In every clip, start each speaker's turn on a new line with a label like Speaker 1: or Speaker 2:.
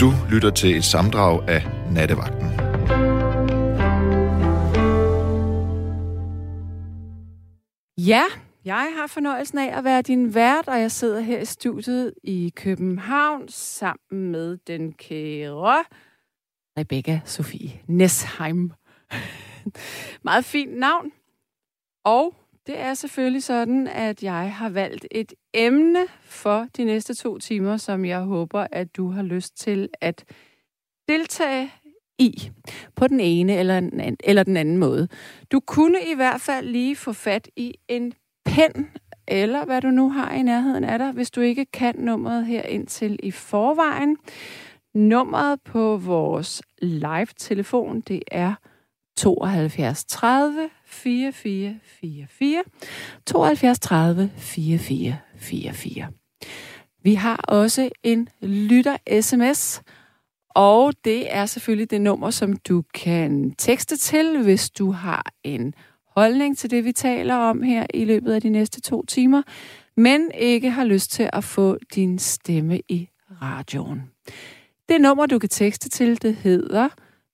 Speaker 1: Du lytter til et samdrag af Nattevagten.
Speaker 2: Ja, jeg har fornøjelsen af at være din vært, og jeg sidder her i studiet i København sammen med den kære Rebecca Sofie Nesheim. Meget fint navn. Og det er selvfølgelig sådan, at jeg har valgt et emne for de næste to timer, som jeg håber, at du har lyst til at deltage i på den ene eller den anden, eller den anden måde. Du kunne i hvert fald lige få fat i en pen, eller hvad du nu har i nærheden af dig, hvis du ikke kan nummeret her ind til i forvejen. Nummeret på vores live-telefon, det er 72 30 4444 72 30 4444. Vi har også en lytter-sms, og det er selvfølgelig det nummer, som du kan tekste til, hvis du har en holdning til det, vi taler om her i løbet af de næste to timer, men ikke har lyst til at få din stemme i radioen. Det nummer, du kan tekste til, det hedder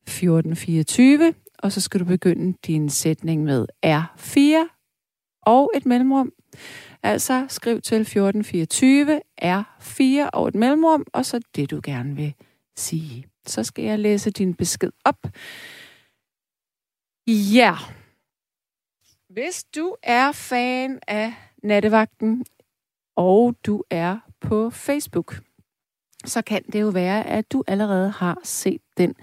Speaker 2: 1424, og så skal du begynde din sætning med R4 og et mellemrum. Altså skriv til 1424 R4 og et mellemrum, og så det, du gerne vil sige. Så skal jeg læse din besked op. Ja. Hvis du er fan af Nattevagten, og du er på Facebook, så kan det jo være, at du allerede har set den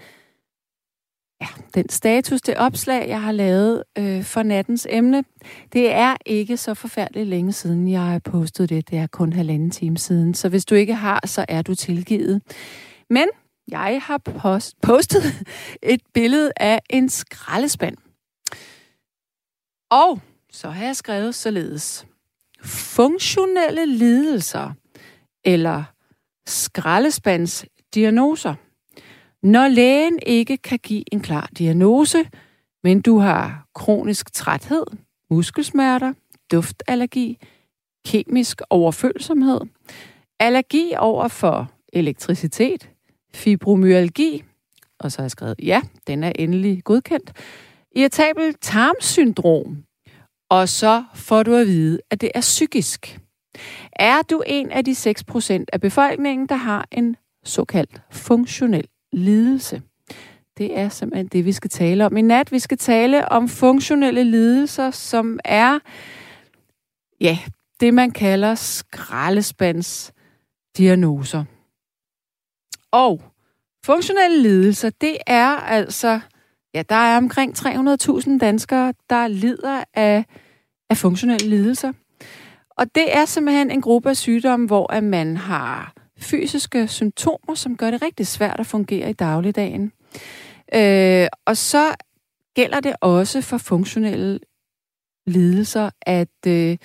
Speaker 2: den status, det opslag, jeg har lavet øh, for nattens emne, det er ikke så forfærdeligt længe siden, jeg har postet det. Det er kun halvanden time siden. Så hvis du ikke har, så er du tilgivet. Men jeg har post, postet et billede af en skraldespand. Og så har jeg skrevet således. Funktionelle lidelser eller skraldespandsdiagnoser. Når lægen ikke kan give en klar diagnose, men du har kronisk træthed, muskelsmerter, duftallergi, kemisk overfølsomhed, allergi over for elektricitet, fibromyalgi, og så har jeg skrevet, ja, den er endelig godkendt, irritabel tarmsyndrom, og så får du at vide, at det er psykisk. Er du en af de 6% af befolkningen, der har en såkaldt funktionel lidelse? Det er simpelthen det, vi skal tale om i nat. Vi skal tale om funktionelle lidelser, som er, ja, det man kalder skraldespandsdiagnoser. Og funktionelle lidelser, det er altså, ja, der er omkring 300.000 danskere, der lider af, af funktionelle lidelser. Og det er simpelthen en gruppe af sygdomme, hvor at man har fysiske symptomer, som gør det rigtig svært at fungere i dagligdagen. Øh, og så gælder det også for funktionelle lidelser, at, øh,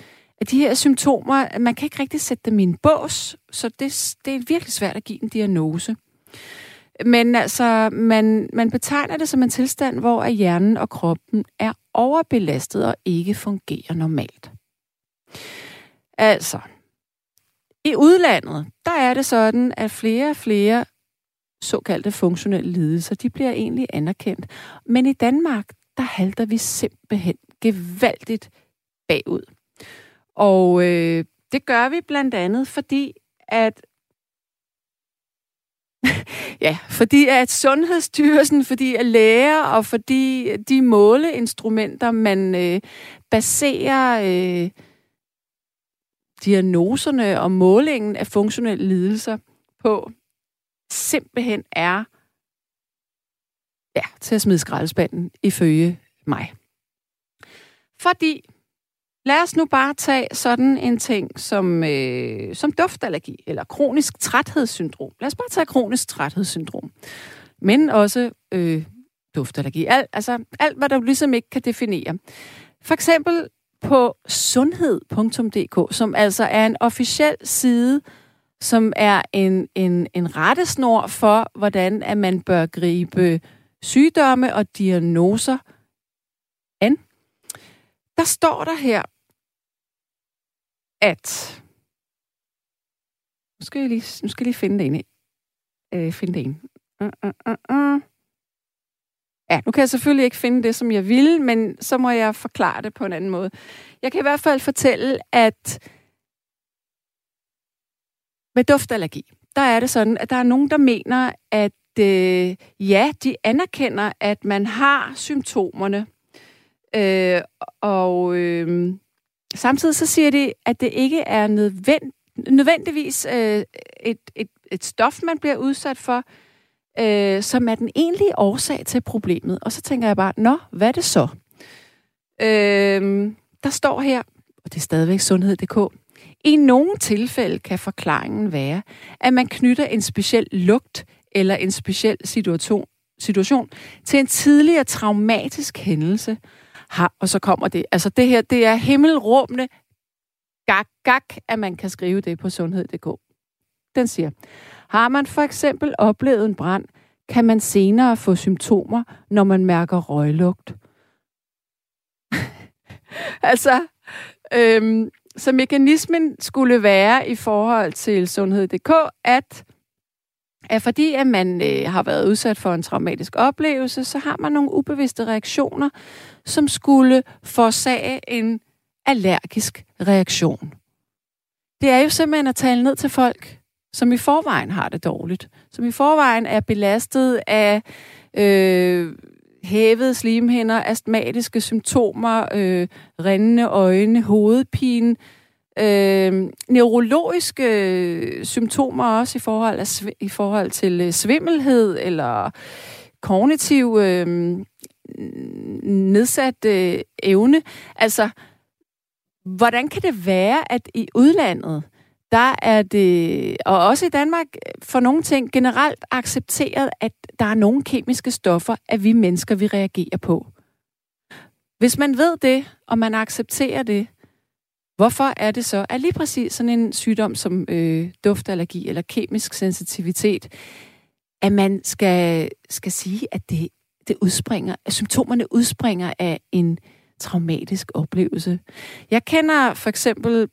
Speaker 2: at de her symptomer, man kan ikke rigtig sætte dem i en bås, så det, det er virkelig svært at give en diagnose. Men altså, man, man betegner det som en tilstand, hvor hjernen og kroppen er overbelastet og ikke fungerer normalt. Altså, i udlandet, der er det sådan, at flere og flere såkaldte funktionelle lidelser, de bliver egentlig anerkendt. Men i Danmark, der halter vi simpelthen gevaldigt bagud. Og øh, det gør vi blandt andet, fordi at ja, fordi at Sundhedsstyrelsen, fordi at læger og fordi de måleinstrumenter, man øh, baserer øh, diagnoserne og målingen af funktionelle lidelser på, simpelthen er ja, til at smide skraldespanden ifølge mig. Fordi, lad os nu bare tage sådan en ting som, øh, som duftallergi, eller kronisk træthedssyndrom. Lad os bare tage kronisk træthedssyndrom. Men også øh, duftallergi. Alt, altså alt, hvad du ligesom ikke kan definere. For eksempel på sundhed.dk, som altså er en officiel side, som er en, en, en rettesnor for, hvordan at man bør gribe sygdomme og diagnoser an. Der står der her, at... Nu skal jeg lige, nu skal jeg lige finde det inde. øh, finde det ind. Uh, uh, uh, uh. Ja, nu kan jeg selvfølgelig ikke finde det, som jeg ville, men så må jeg forklare det på en anden måde. Jeg kan i hvert fald fortælle, at med duftallergi, der er det sådan, at der er nogen, der mener, at øh, ja, de anerkender, at man har symptomerne. Øh, og øh, samtidig så siger de, at det ikke er nødvend, nødvendigvis øh, et, et, et stof, man bliver udsat for, øh, som er den egentlige årsag til problemet. Og så tænker jeg bare, nå, hvad er det så? Øh, der står her, og det er stadigvæk sundhed.dk, i nogle tilfælde kan forklaringen være, at man knytter en speciel lugt eller en speciel situation, situation til en tidligere traumatisk hændelse. Ha, og så kommer det. Altså det her, det er himmelråbende gak, gak, at man kan skrive det på sundhed.dk. Den siger, har man for eksempel oplevet en brand, kan man senere få symptomer, når man mærker røglugt. altså, øhm, så mekanismen skulle være i forhold til sundhed.dk, at, at fordi at man øh, har været udsat for en traumatisk oplevelse, så har man nogle ubevidste reaktioner, som skulle forårsage en allergisk reaktion. Det er jo simpelthen at tale ned til folk, som i forvejen har det dårligt, som i forvejen er belastet af øh, hævede slimhinder, astmatiske symptomer, øh, rindende øjne, hovedpine, øh, neurologiske symptomer også i forhold, af, i forhold til øh, svimmelhed eller kognitiv øh, nedsat øh, evne. Altså, hvordan kan det være, at i udlandet, der er det, og også i Danmark, for nogle ting generelt accepteret, at der er nogle kemiske stoffer, at vi mennesker, vi reagerer på. Hvis man ved det, og man accepterer det, hvorfor er det så, at lige præcis sådan en sygdom som øh, duftallergi eller kemisk sensitivitet, at man skal, skal sige, at det, det udspringer, at symptomerne udspringer af en traumatisk oplevelse. Jeg kender for eksempel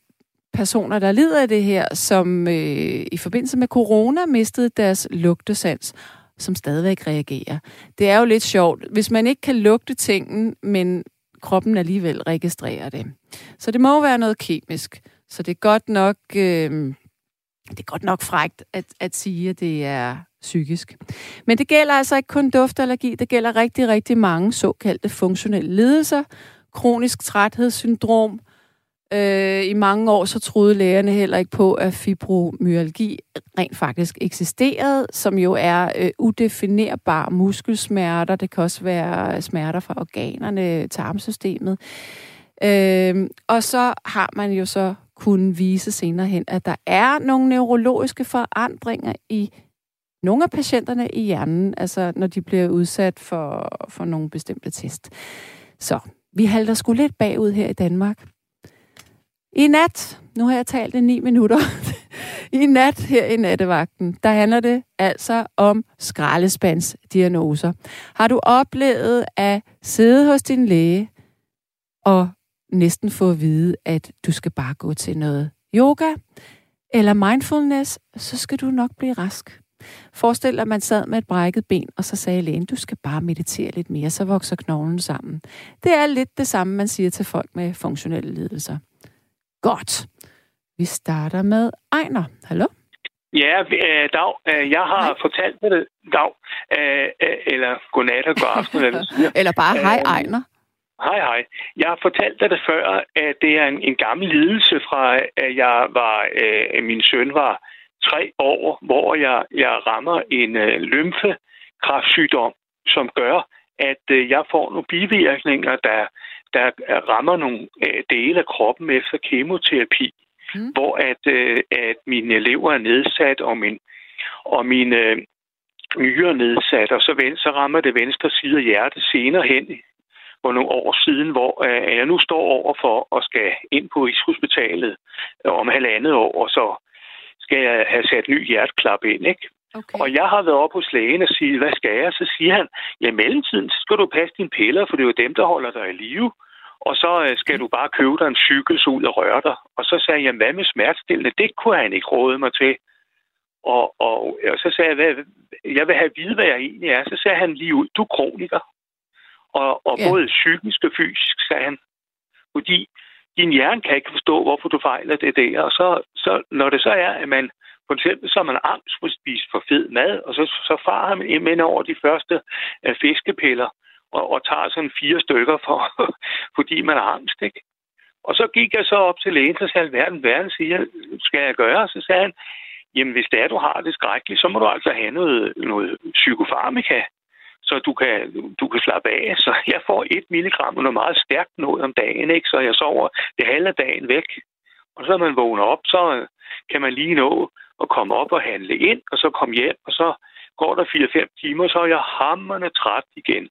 Speaker 2: personer, der lider af det her, som øh, i forbindelse med corona mistede deres lugtesans, som stadigvæk reagerer. Det er jo lidt sjovt, hvis man ikke kan lugte tingen, men kroppen alligevel registrerer det. Så det må være noget kemisk. Så det er godt nok, øh, det er godt nok frægt at, at sige, at det er psykisk. Men det gælder altså ikke kun duftallergi, det gælder rigtig, rigtig mange såkaldte funktionelle lidelser, kronisk træthedssyndrom, Øh, I mange år så troede lægerne heller ikke på, at fibromyalgi rent faktisk eksisterede, som jo er øh, udefinerbare muskelsmerter. Det kan også være øh, smerter fra organerne, tarmsystemet. Øh, og så har man jo så kunnet vise senere hen, at der er nogle neurologiske forandringer i nogle af patienterne i hjernen, altså når de bliver udsat for, for nogle bestemte test. Så vi halter sgu lidt bagud her i Danmark. I nat, nu har jeg talt i ni minutter, i nat her i nattevagten, der handler det altså om skraldespandsdiagnoser. Har du oplevet at sidde hos din læge og næsten få at vide, at du skal bare gå til noget yoga eller mindfulness, så skal du nok blive rask. Forestil dig, at man sad med et brækket ben, og så sagde lægen, du skal bare meditere lidt mere, så vokser knoglen sammen. Det er lidt det samme, man siger til folk med funktionelle lidelser. Godt. Vi starter med Ejner. Hallo?
Speaker 3: Ja, øh, Dag. Øh, jeg har hej. fortalt det, Dag. Øh, eller godnat og god aften. eller,
Speaker 2: eller bare hej, Ejner.
Speaker 3: Hej, hej. Jeg har fortalt dig det før, at det er en, en gammel lidelse fra, at jeg var, øh, min søn var tre år, hvor jeg, jeg rammer en øh, lymfekræftsygdom, som gør, at øh, jeg får nogle bivirkninger, der der rammer nogle øh, dele af kroppen efter kemoterapi, mm. hvor at, øh, at mine lever er nedsat, og min, og mine øh, nyere er nedsat, og så, ven, så rammer det venstre side af hjertet senere hen for nogle år siden, hvor øh, jeg nu står over for at skal ind på Rigshospitalet om halvandet år, og så skal jeg have sat ny hjerteklap ind, ikke? Okay. Og jeg har været op hos lægen og sige, hvad skal jeg? Så siger han, ja, i mellemtiden skal du passe dine piller, for det er jo dem, der holder dig i live og så øh, skal du bare købe dig en cykel ud og røre dig. Og så sagde jeg, hvad med smertestillende? Det kunne han ikke råde mig til. Og, og, og så sagde jeg, hvad, jeg vil have at vide, hvad jeg egentlig er. Så sagde han lige ud, du er kroniker. Og, og
Speaker 2: Ja.
Speaker 3: både psykisk og fysisk, sagde han. Fordi din hjerne kan ikke forstå, hvorfor du fejler det der. Og så, så når det så er, at man for eksempel så er man angst for at spise for fed mad, og så, så farer han ind over de første øh, fiskepiller og, og tager sådan fire stykker, for, fordi man har angst, ikke? Og så gik jeg så op til lægen, så sagde han, verden, verden siger, skal jeg gøre? Så sagde han, jamen hvis det er, du har det skrækkeligt, så må du altså have noget, noget psykofarmika, så du kan, du kan slappe af. Så jeg får et milligram og noget meget stærkt noget om dagen, ikke? så jeg sover det halve af dagen væk. Og så når man vågner op, så øh, kan man lige nå at komme op og handle ind, og så komme hjem, og så går der 4-5 timer, så er jeg hammerne træt igen.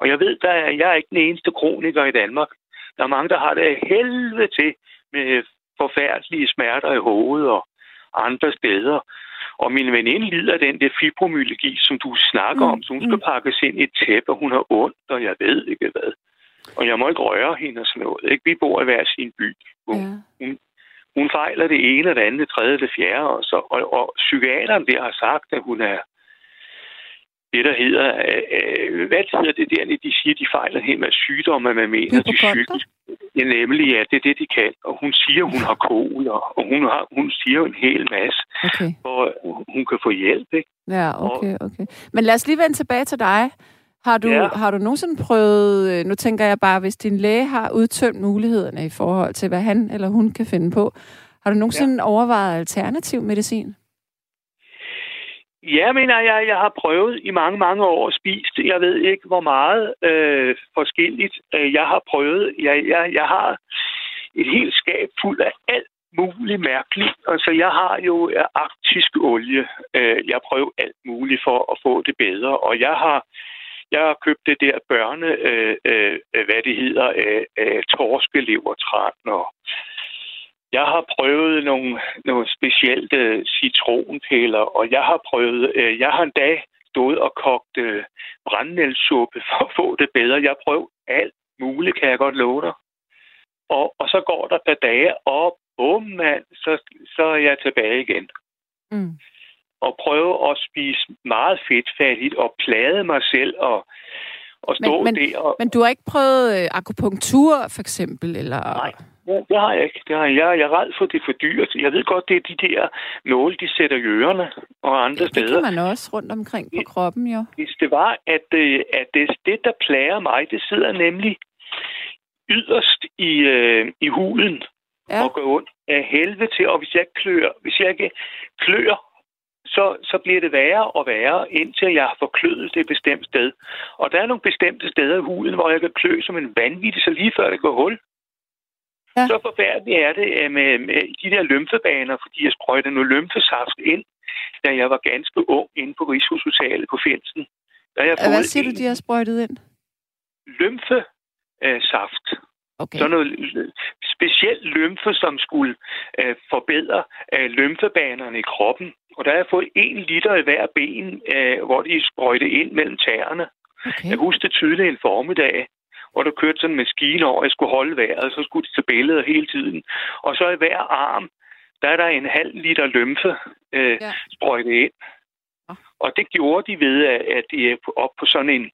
Speaker 3: Og jeg ved, at jeg er ikke den eneste kroniker i Danmark. Der er mange, der har det helvede til med forfærdelige smerter i hovedet og andre steder. Og min veninde lider af den der fibromyalgi, som du snakker
Speaker 2: Mm,
Speaker 3: om, så hun skal pakkes ind i et tæppe, og hun har ondt, og jeg ved ikke hvad. Og jeg må ikke røre hende og sådan noget. Ikke? Vi bor i hver sin by.
Speaker 2: Ja.
Speaker 3: Hun fejler det ene, det andet, det tredje, det fjerde. Og, så, og, og psykiateren der har sagt, at hun er det, der hedder... Øh, hvad hedder det der, de siger, de fejler helt med sygdomme, man mener, de psykiske. Ja, nemlig, ja, det er det, de kan. Og hun siger, hun har kol, og, og hun, har, hun siger en hel masse,
Speaker 2: Okay.
Speaker 3: hvor hun kan få hjælp, ikke?
Speaker 2: Ja, okay, okay. Men lad os lige vende tilbage til dig. Har du,
Speaker 3: Ja.
Speaker 2: har du nogensinde prøvet, øh, nu tænker jeg bare, hvis din læge har udtømt mulighederne i forhold til, hvad han eller hun kan finde på, har du nogensinde ja. overvejet alternativ medicin?
Speaker 3: Ja, mener jeg, jeg har prøvet i mange, mange år at spise. Jeg ved ikke, hvor meget øh, forskelligt øh, jeg har prøvet. Jeg, jeg, jeg har et helt skab fuld af alt muligt mærkeligt. Altså, jeg har jo øh, arktisk olie. Jeg prøver alt muligt for at få det bedre. Og jeg har, jeg har købt det der børne, øh, øh, hvad det hedder, af, af torskelevertræn og jeg har prøvet nogle, nogle specielle citronpiller, og jeg har prøvet, øh, jeg har en dag stået og kogt øh, brændnældssuppe for at få det bedre. Jeg har prøvet alt muligt, kan jeg godt love dig. Og, og så går der et par dage, og bum mand, så, så er jeg tilbage igen.
Speaker 2: Mm.
Speaker 3: Og prøve at spise meget fedtfattigt og plade mig selv og, og stå
Speaker 2: Men- men-
Speaker 3: der. Og,
Speaker 2: Men du har ikke prøvet øh, akupunktur, for eksempel? Eller...
Speaker 3: Nej. Ja, det har jeg ikke. Det har jeg. Jeg er ret for, det er for dyrt. Jeg ved godt, det er de der nåle, de sætter i ørerne og andre
Speaker 2: det
Speaker 3: steder.
Speaker 2: kan man også rundt omkring på kroppen, jo.
Speaker 3: Hvis det var, at, øh, at det, det, der plager mig, det sidder nemlig yderst i, øh, i huden
Speaker 2: Ja.
Speaker 3: og går ondt af helvede til. Og hvis jeg ikke klør, hvis jeg ikke klør, så, så bliver det værre og værre, indtil jeg har forkløet det et bestemt sted. Og der er nogle bestemte steder i huden, hvor jeg kan klø som en vanvittig, så lige før det går hul.
Speaker 2: Ja.
Speaker 3: Så forfærdeligt er det øh, med, med de der lymfebaner, fordi jeg sprøjtede noget lymfesaft ind, da jeg var ganske ung inde på Rigshospitalet på Finsen. Har jeg
Speaker 2: Hvad siger du,
Speaker 3: en
Speaker 2: de har sprøjtet ind?
Speaker 3: lymfesaft.
Speaker 2: Okay.
Speaker 3: Sådan noget l- speciel lymfe, som skulle øh, forbedre øh, lymfebanerne i kroppen. Og der har jeg fået en liter i hver ben, øh, hvor de sprøjte ind mellem tæerne.
Speaker 2: okay.
Speaker 3: Jeg husker det tydeligt en formiddag, hvor der kørte sådan en maskine over, jeg skulle holde vejret, så skulle de tage billeder hele tiden. Og så i hver arm, der er der en halv liter lymfe øh,
Speaker 2: Ja.
Speaker 3: sprøjtet ind. Og det gjorde de ved, at at de er op på sådan en,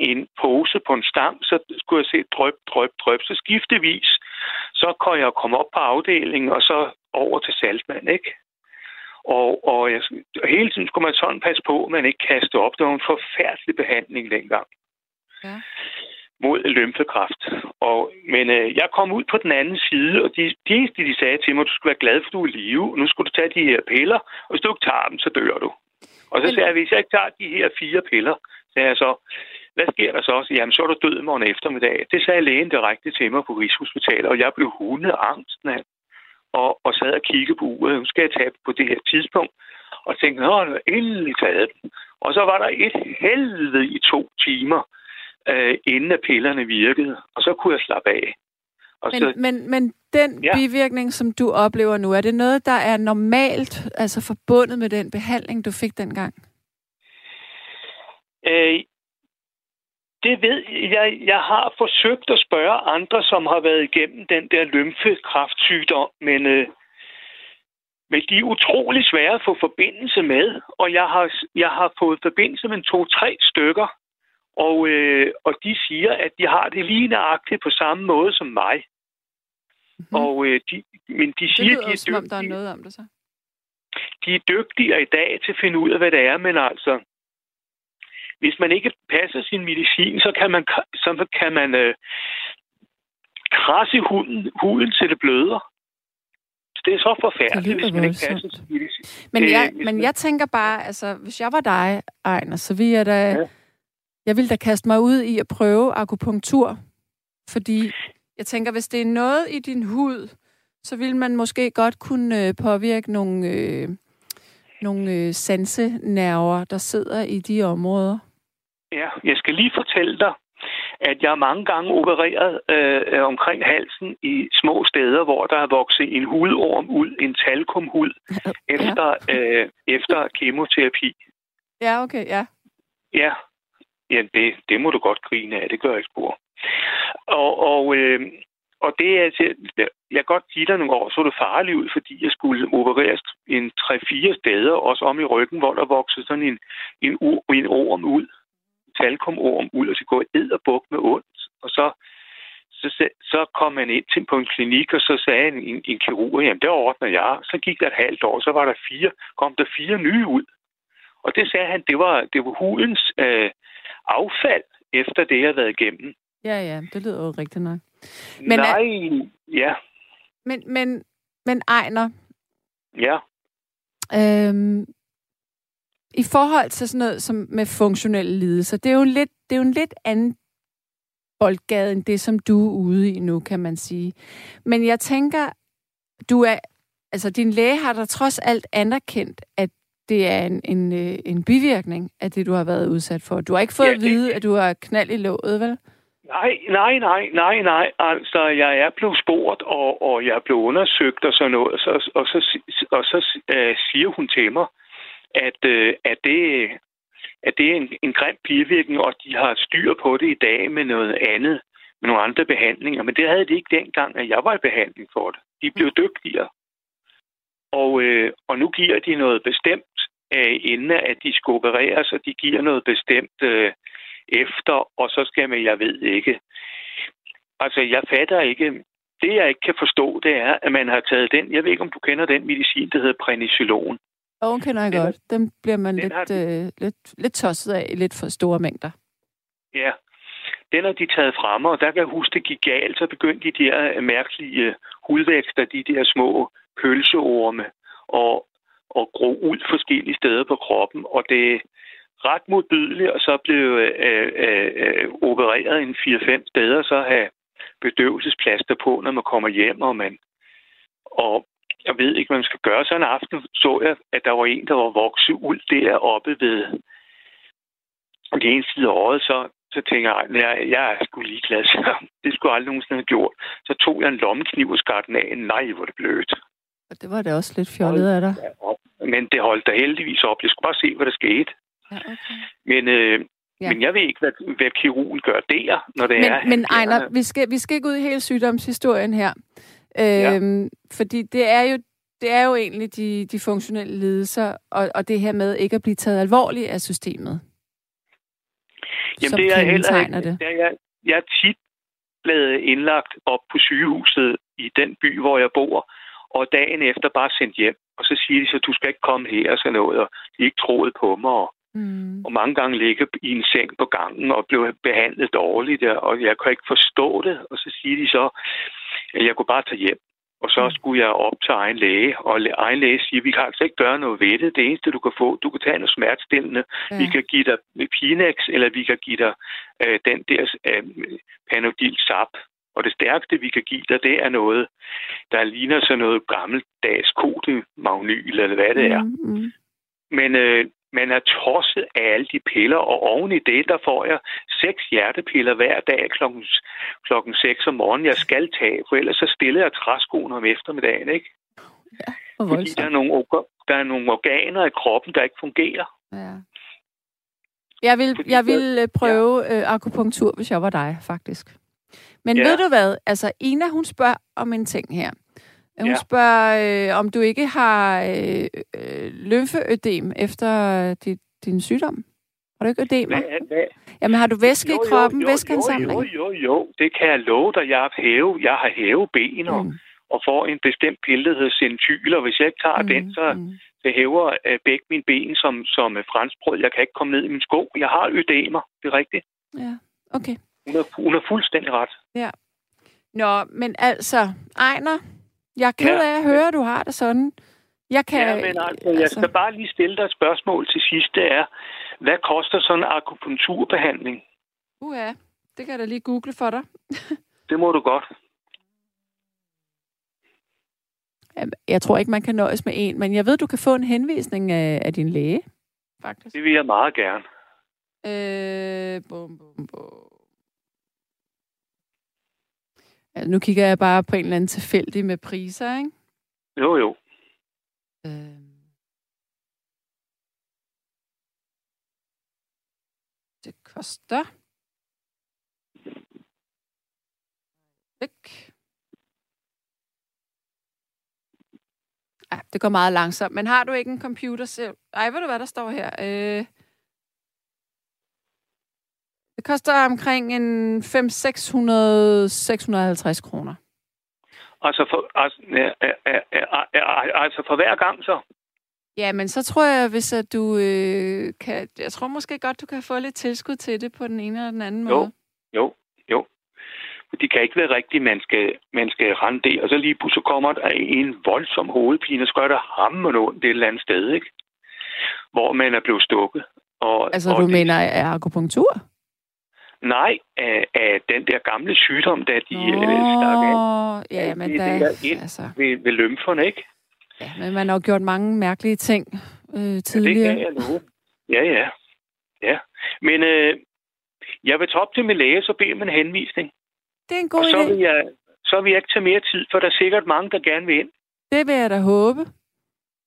Speaker 3: en pose på en stang, så skulle jeg se drøb, drøb, drøb. Så skiftevis, så kunne jeg komme op på afdelingen, og så over til saltmand, ikke? Og, og jeg, hele tiden skulle man sådan passe på, at man ikke kaste op. Det var en forfærdelig behandling dengang
Speaker 2: Ja.
Speaker 3: mod lymfekræft. Og, men øh, jeg kom ud på den anden side, og de, de eneste, de sagde til mig, du skal være glad for, du er i live. Nu skal du tage de her piller, og hvis du ikke tager dem, så dør du. Og så
Speaker 2: Men-
Speaker 3: sagde jeg, hvis jeg ikke tager de her fire piller, sagde jeg så, hvad sker der så? Så, Jamen, så er du død morgen eftermiddag. Det sagde lægen direkte til mig på Rigshospitalet, og jeg blev hundeangst, mand. Og, og sad og kiggede på uret. Nu skal jeg tage på det her tidspunkt. Og tænkte, nå, nu endelig taget den. Og så var der et helvede i to timer, øh, inden at pillerne virkede. Og så kunne jeg slappe af. Og så,
Speaker 2: Men, men, men den
Speaker 3: Ja.
Speaker 2: bivirkning, som du oplever nu, er det noget, der er normalt, altså forbundet med den behandling, du fik dengang?
Speaker 3: Øh, det ved jeg. Jeg har forsøgt at spørge andre, som har været igennem den der lymfekræftsygdom, men, øh, Men de er utrolig svære at få forbindelse med, og jeg har, jeg har fået forbindelse med to-tre stykker, og, øh, og de siger, at de har det lige nøjagtigt på samme måde som mig.
Speaker 2: Mm-hmm.
Speaker 3: Og, øh, de, men de
Speaker 2: det
Speaker 3: siger,
Speaker 2: lyder
Speaker 3: de er,
Speaker 2: som om, der er
Speaker 3: dygtige,
Speaker 2: noget om det så.
Speaker 3: de er dygtigere i dag til at finde ud af, hvad det er, men altså, hvis man ikke passer sin medicin, så kan man, så kan man øh, krasse huden, huden til det bløder. Det er så
Speaker 2: Det
Speaker 3: forfærdeligt,
Speaker 2: lyder
Speaker 3: hvis man ikke passer sin medicin.
Speaker 2: Men, jeg,
Speaker 3: hvis
Speaker 2: men
Speaker 3: man-
Speaker 2: jeg tænker bare, altså, hvis jeg var dig, Ejner, så ville jeg da...
Speaker 3: Ja.
Speaker 2: Jeg ville da kaste mig ud i at prøve akupunktur. Fordi jeg tænker, hvis det er noget i din hud, så vil man måske godt kunne øh, påvirke nogle, øh, nogle øh, sansenerver, der sidder i de områder.
Speaker 3: Ja, jeg skal lige fortælle dig, at jeg mange gange opereret øh, øh, omkring halsen i små steder, hvor der er vokset en hudorm ud, en talkumhud, efter, øh, efter kemoterapi.
Speaker 2: Ja, okay, ja.
Speaker 3: Ja, ja det, det må du godt grine af, det gør jeg spor. Og, og, øh, og det er, altså- jeg kan godt give dig nogle år, så er det farligt ud, fordi jeg skulle opereres en 3-4 steder, også om i ryggen, hvor der voksede sådan en, en, en orm ud, talkumorm ud, og så går ed og buk med ondt. Og så, så, så, kom man ind til på en klinik, og så sagde en, en, en kirurg, jamen det ordner jeg. Så gik der et halvt år, så var der fire, kom der fire nye ud. Og det sagde han, det var, det var hudens øh, affald, efter det, jeg havde været igennem.
Speaker 2: Ja, ja, det lyder jo rigtigt nok. Men
Speaker 3: Men,
Speaker 2: er-
Speaker 3: Nej, ja,
Speaker 2: Men, men, men Ejner,
Speaker 3: ja.
Speaker 2: Øhm, I forhold til sådan noget som med funktionelle lidelser, det er jo en lidt, det er jo en lidt anden boldgade end det, som du er ude i nu, kan man sige. Men jeg tænker, du er, altså din læge har da trods alt anerkendt, at det er en, en, øh, en bivirkning af det, du har været udsat for. Du har ikke fået
Speaker 3: Ja,
Speaker 2: at
Speaker 3: det-
Speaker 2: vide, at du har knald i låget, vel?
Speaker 3: Nej, nej, nej, nej, nej. Altså, jeg er blevet spurgt, og, og jeg er blevet undersøgt og sådan noget, og så, og så, og så øh, siger hun til mig, at, øh, at, det, at det er en, en grim bivirkning, og de har styr på det i dag med noget andet, med nogle andre behandlinger. Men det havde de ikke dengang, at jeg var i behandling for det. De blev dygtigere. Og, øh, og nu giver de noget bestemt, øh, inden at de skal opereres, og de giver noget bestemt øh, efter, og så skal man, jeg ved ikke. Altså, jeg fatter ikke. Det, jeg ikke kan forstå, det er, at man har taget den, jeg ved ikke, om du kender den medicin, der hedder prednisolon.
Speaker 2: Og hun kender jeg
Speaker 3: Den
Speaker 2: godt. Dem bliver man
Speaker 3: den
Speaker 2: lidt, øh, lidt, lidt tosset af i lidt for store mængder.
Speaker 3: Ja, den har de taget frem, og der kan jeg huske, det gik galt, så begyndte de der mærkelige øh, hudvækster, de der små pølseorme, og, og gro ud forskellige steder på kroppen, og det er ret modbydeligt, og så blev øh, øh, øh, opereret en 4-5 steder, så have bedøvelsesplaster på, når man kommer hjem, og man og jeg ved ikke, hvad man skal gøre. Så en aften så jeg, at der var en, der var vokset ud deroppe ved det ene side af året, så, så tænker jeg, jeg, jeg er sgu ligeglad. Det skulle jeg aldrig nogensinde have gjort. Så tog jeg en lommekniv og skar den af. Nej, hvor er det blødt.
Speaker 2: Og det var da også lidt fjollet af dig.
Speaker 3: Men det holdt der heldigvis op. Jeg skulle bare se, hvad der skete.
Speaker 2: Ja, okay.
Speaker 3: Men, øh,
Speaker 2: Ja.
Speaker 3: men jeg ved ikke, hvad, hvad kirurgen gør der, når det er...
Speaker 2: Men, men
Speaker 3: han
Speaker 2: Ejner, vi skal, vi skal ikke ud i hele sygdomshistorien her. Øhm, Fordi det er jo det er jo egentlig de, de funktionelle lidelser, og, og det her med ikke at blive taget alvorligt af systemet,
Speaker 3: Jamen,
Speaker 2: som
Speaker 3: det er heller ikke.
Speaker 2: det.
Speaker 3: det. Er, jeg, jeg er tit blevet indlagt op på sygehuset i den by, hvor jeg bor, og dagen efter bare sendt hjem. Og så siger de så, du skal ikke komme her og sådan noget, og de ikke troede på mig. Og,
Speaker 2: Mm.
Speaker 3: og mange gange ligge i en seng på gangen og blev behandlet dårligt og jeg kan ikke forstå det. Og så siger de så, jeg kunne bare tage hjem. Og så
Speaker 2: Mm.
Speaker 3: skulle jeg op til egen læge, og egen læge siger, vi kan altså ikke gøre noget ved det. Det eneste, du kan få, du kan tage noget smertestillende. Ja. Vi kan give dig Pinex, eller vi kan give dig øh, den der øh, Panodil Sap. Og det stærkeste, vi kan give dig, det er noget, der ligner sådan noget gammeldags kodemagnyl, eller hvad det er.
Speaker 2: Mm, mm.
Speaker 3: Men øh, man er tosset af alle de piller, og oven i det, der får jeg seks hjertepiller hver dag klokken, klokken 6 om morgenen, jeg skal tage, for ellers så stiller jeg træskoen om eftermiddagen, ikke?
Speaker 2: Hvor
Speaker 3: Fordi
Speaker 2: voldsomt.
Speaker 3: der er, nogle, der er nogle organer i kroppen, der ikke fungerer.
Speaker 2: Ja. Jeg vil,
Speaker 3: Fordi
Speaker 2: jeg vil øh, prøve øh, akupunktur, hvis jeg var dig, faktisk. Men
Speaker 3: Ja.
Speaker 2: ved du hvad? Altså, Ina, hun spørger om en ting her. Hun ja. spørger, øh, om du ikke har øh, øh, lymfeødem efter dit, din sygdom. Har du ikke ødemer? Hvad, hvad? Jamen, har du væske jo, i kroppen? Jo, jo, væskeansamling?
Speaker 3: Jo, jo, jo, det kan jeg love dig. Jeg har hæve, jeg har hæve ben og, mm. og får en bestemt pille, der hedder centyl, og hvis jeg ikke tager mm. den, så, mm. så hæver uh, begge mine ben som, som franskbrød. Jeg kan ikke komme ned i min sko. Jeg har ødemer, det er rigtigt.
Speaker 2: Ja, okay.
Speaker 3: Hun er, hun er fuldstændig ret.
Speaker 2: Ja. Nå, men altså, Ejner, jeg er ked af at høre, at du har det sådan. Jeg kan...
Speaker 3: Ja, men altså, jeg altså... skal bare lige stille dig et spørgsmål til sidst. Det er, hvad koster sådan en akupunkturbehandling?
Speaker 2: Uha, det kan jeg da lige google for dig.
Speaker 3: det må du godt.
Speaker 2: Jeg tror ikke, man kan nøjes med en, men jeg ved, du kan få en henvisning af, af din læge, faktisk.
Speaker 3: Det vil jeg meget gerne.
Speaker 2: Øh, bum, bum, bum. Altså, nu kigger jeg bare på en eller anden tilfældig med priser, ikke?
Speaker 3: Jo, jo. Øh.
Speaker 2: Det koster... Væk. Ja, det går meget langsomt. Men har du ikke en computer selv? Ej, ved du, hvad der står her? Øh, det koster omkring en 5 600 650 kroner.
Speaker 3: Altså for, altså, altså for hver gang så?
Speaker 2: Ja, men så tror jeg, hvis at du øh, kan... Jeg tror måske godt, du kan få lidt tilskud til det på den ene eller den anden
Speaker 3: jo,
Speaker 2: måde.
Speaker 3: Jo, jo. Det kan ikke være rigtigt, man skal, man skal rende det. Og så lige så kommer der en voldsom hovedpine, og så gør der hammer ondt et eller andet sted, ikke? Hvor man er blevet stukket. Og,
Speaker 2: altså, og du det, mener akupunktur?
Speaker 3: Nej, af, af den der gamle sygdom, da de oh, stak af.
Speaker 2: Ja, men det, da, der ind
Speaker 3: altså. ved, ved lymferne, ikke?
Speaker 2: Ja, men man har jo gjort mange mærkelige ting øh, tidligere.
Speaker 3: Ja, det kan jeg love. Ja, ja. ja. Men øh, jeg vil tage op til min læge, så beder man en henvisning.
Speaker 2: Det er en god og
Speaker 3: så
Speaker 2: idé.
Speaker 3: Vil jeg, så vil jeg ikke tage mere tid, for der er sikkert mange, der gerne vil ind.
Speaker 2: Det vil jeg da håbe.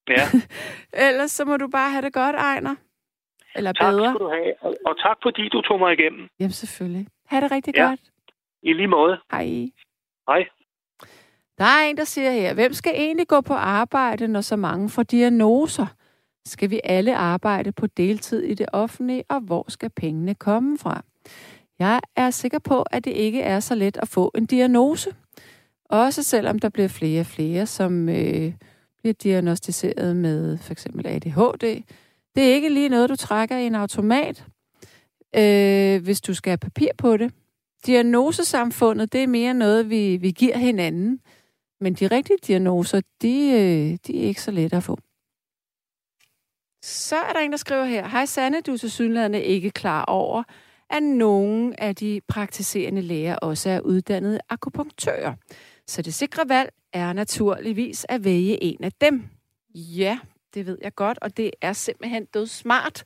Speaker 3: Ja.
Speaker 2: Ellers så må du bare have det godt, Ejner. Eller
Speaker 3: tak
Speaker 2: bedre.
Speaker 3: Skal du have, og, og tak fordi du tog mig igennem.
Speaker 2: Jamen selvfølgelig. Ha' det rigtig ja. godt.
Speaker 3: I lige måde.
Speaker 2: Hej.
Speaker 3: Hej.
Speaker 2: Der er en, der siger her, hvem skal egentlig gå på arbejde, når så mange får diagnoser? Skal vi alle arbejde på deltid i det offentlige, og hvor skal pengene komme fra? Jeg er sikker på, at det ikke er så let at få en diagnose. Også selvom der bliver flere og flere, som øh, bliver diagnostiseret med for eksempel ADHD. Det er ikke lige noget, du trækker i en automat, øh, hvis du skal have papir på det. Diagnosesamfundet, det er mere noget, vi, vi giver hinanden. Men de rigtige diagnoser, de, øh, de er ikke så lette at få. Så er der en, der skriver her, Hej Sanne, du er til ikke klar over, at nogle af de praktiserende læger også er uddannede akupunktører. Så det sikre valg er naturligvis at vælge en af dem. Ja, det ved jeg godt, og det er simpelthen død smart.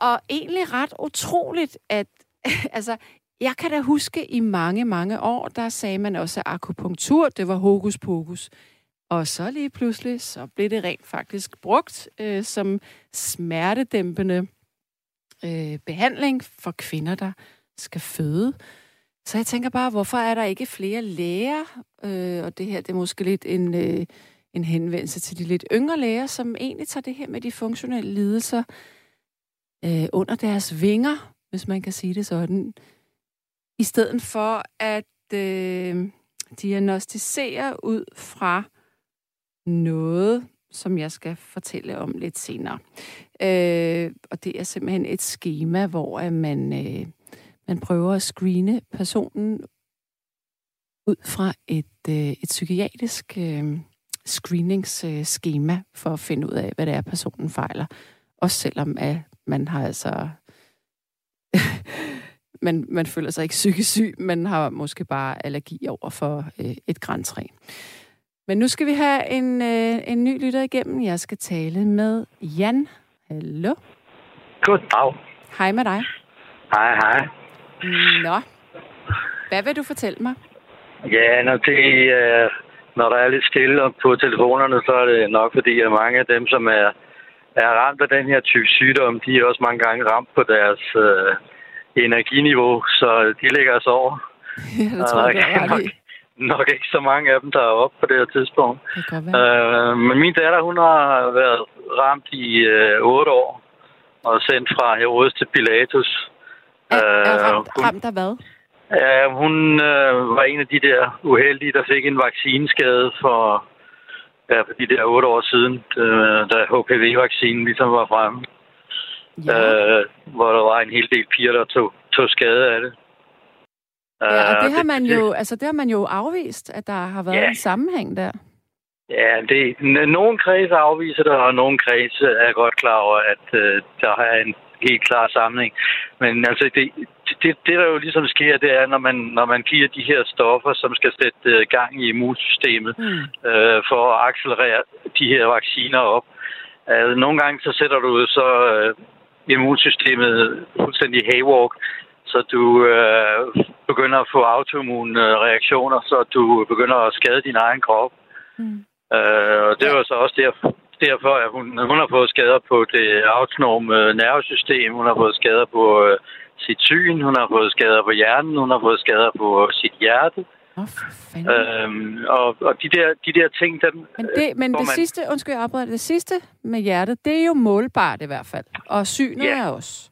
Speaker 2: Og egentlig ret utroligt, at altså, jeg kan da huske i mange, mange år, der sagde man også, at akupunktur, det var hokus pokus. Og så lige pludselig, så blev det rent faktisk brugt øh, som smertedæmpende øh, behandling for kvinder, der skal føde. Så jeg tænker bare, hvorfor er der ikke flere læger? Øh, og det her, det er måske lidt en, øh, en henvendelse til de lidt yngre læger, som egentlig tager det her med de funktionelle lidelser øh, under deres vinger, hvis man kan sige det sådan i stedet for at øh, diagnostisere ud fra noget, som jeg skal fortælle om lidt senere. Øh, og det er simpelthen et schema, hvor man, øh, man prøver at screene personen ud fra et, øh, et psykiatrisk øh, screeningsskema for at finde ud af, hvad det er, personen fejler. Også selvom at man har altså man, man føler sig ikke psykisk syg, man har måske bare allergi over for øh, et græntræ. Men nu skal vi have en, øh, en ny lytter igennem. Jeg skal tale med Jan. Hallo.
Speaker 4: Goddag.
Speaker 2: Hej med dig.
Speaker 4: Hej, hej.
Speaker 2: Nå. Hvad vil du fortælle mig?
Speaker 4: Ja, når, det, øh, når der er lidt stille på telefonerne, så er det nok fordi, at mange af dem, som er, er ramt af den her type sygdom, de er også mange gange ramt på deres øh, energiniveau, så de ligger altså over.
Speaker 2: Ja, det tror jeg,
Speaker 4: kan nok, nok ikke så mange af dem, der er oppe på det her tidspunkt.
Speaker 2: Det.
Speaker 4: Øh, men min datter, hun har været ramt i øh, 8 år og sendt fra Herodes til Pilatus.
Speaker 2: Er, er
Speaker 4: Øh,
Speaker 2: ramt,
Speaker 4: hun-
Speaker 2: ramt af hvad?
Speaker 4: Ja, hun øh, var en af de der uheldige, der fik en vaccineskade for, ja, for de der otte år siden, øh, da HPV-vaccinen ligesom var fremme.
Speaker 2: Ja.
Speaker 4: Øh, hvor der var en hel del piger, der tog, tog skade af det.
Speaker 2: ja, og
Speaker 4: Øh,
Speaker 2: det har man jo, altså det har man jo afvist, at der har været
Speaker 4: Ja.
Speaker 2: en sammenhæng der.
Speaker 4: Ja, det, n- nogle kredse afviser det, og nogle kredse er godt klar over, at øh, der er en helt klar sammenhæng. Men altså, det, det, det der jo ligesom sker, det er, når man, når man giver de her stoffer, som skal sætte øh, gang i immunsystemet,
Speaker 2: Mm.
Speaker 4: øh, for at accelerere de her vacciner op. Altså, nogle gange så sætter du så øh, immunsystemet fuldstændig haywalk, så du øh, begynder at få autoimmune øh, reaktioner, så du begynder at skade din egen krop.
Speaker 2: Mm.
Speaker 4: Øh, og det var så også derfor, derfor at hun, hun har fået skader på det autonome nervesystem, hun har fået skader på øh, sit syn, hun har fået skader på hjernen, hun har fået skader på sit hjerte.
Speaker 2: Oh.
Speaker 4: Øhm, og, og de der, de der ting, dem,
Speaker 2: Men det, men
Speaker 4: hvor
Speaker 2: det
Speaker 4: man-
Speaker 2: sidste, undskyld, jeg afbryder, det sidste med hjertet, det er jo målbart i hvert fald. Og synet
Speaker 4: Ja.
Speaker 2: er også.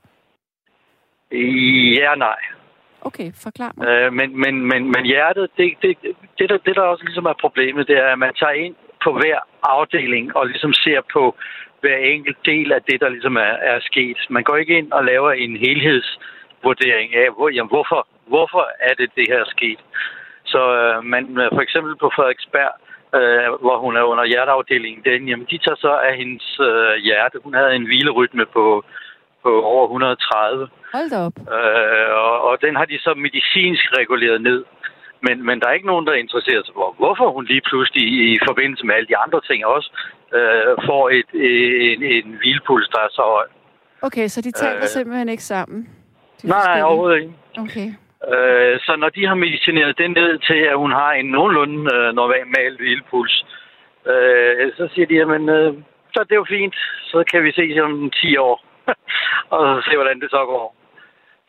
Speaker 4: Ja nej.
Speaker 2: Okay, forklar mig.
Speaker 4: Øh, men, men, men, men hjertet, det, det, det, der, det der også ligesom er problemet, det er, at man tager ind på hver afdeling og ligesom ser på hver enkelt del af det, der ligesom er, er sket. Man går ikke ind og laver en helhedsvurdering af, hvor, jamen, hvorfor, hvorfor er det, det her er sket. Så øh, man, øh, for eksempel på Frederiksberg, øh, hvor hun er under hjerteafdelingen, den, jamen, de tager så af hendes øh, hjerte. Hun havde en hvilerytme på, på over 130.
Speaker 2: Hold op.
Speaker 4: Øh, og, og den har de så medicinsk reguleret ned. Men, men der er ikke nogen, der interesserer sig for, hvorfor hun lige pludselig i forbindelse med alle de andre ting også øh, får et, en, en hvilepuls, der er så høj.
Speaker 2: Okay, så de taler
Speaker 4: Øh.
Speaker 2: simpelthen ikke sammen?
Speaker 4: Nej, overhovedet ikke.
Speaker 2: Okay.
Speaker 4: Øh, så når de har medicineret den ned til, at hun har en nogenlunde øh, normal hvilepuls, øh, så siger de, jamen, øh, så er det jo fint. Så kan vi ses om 10 år. og se, hvordan det så går.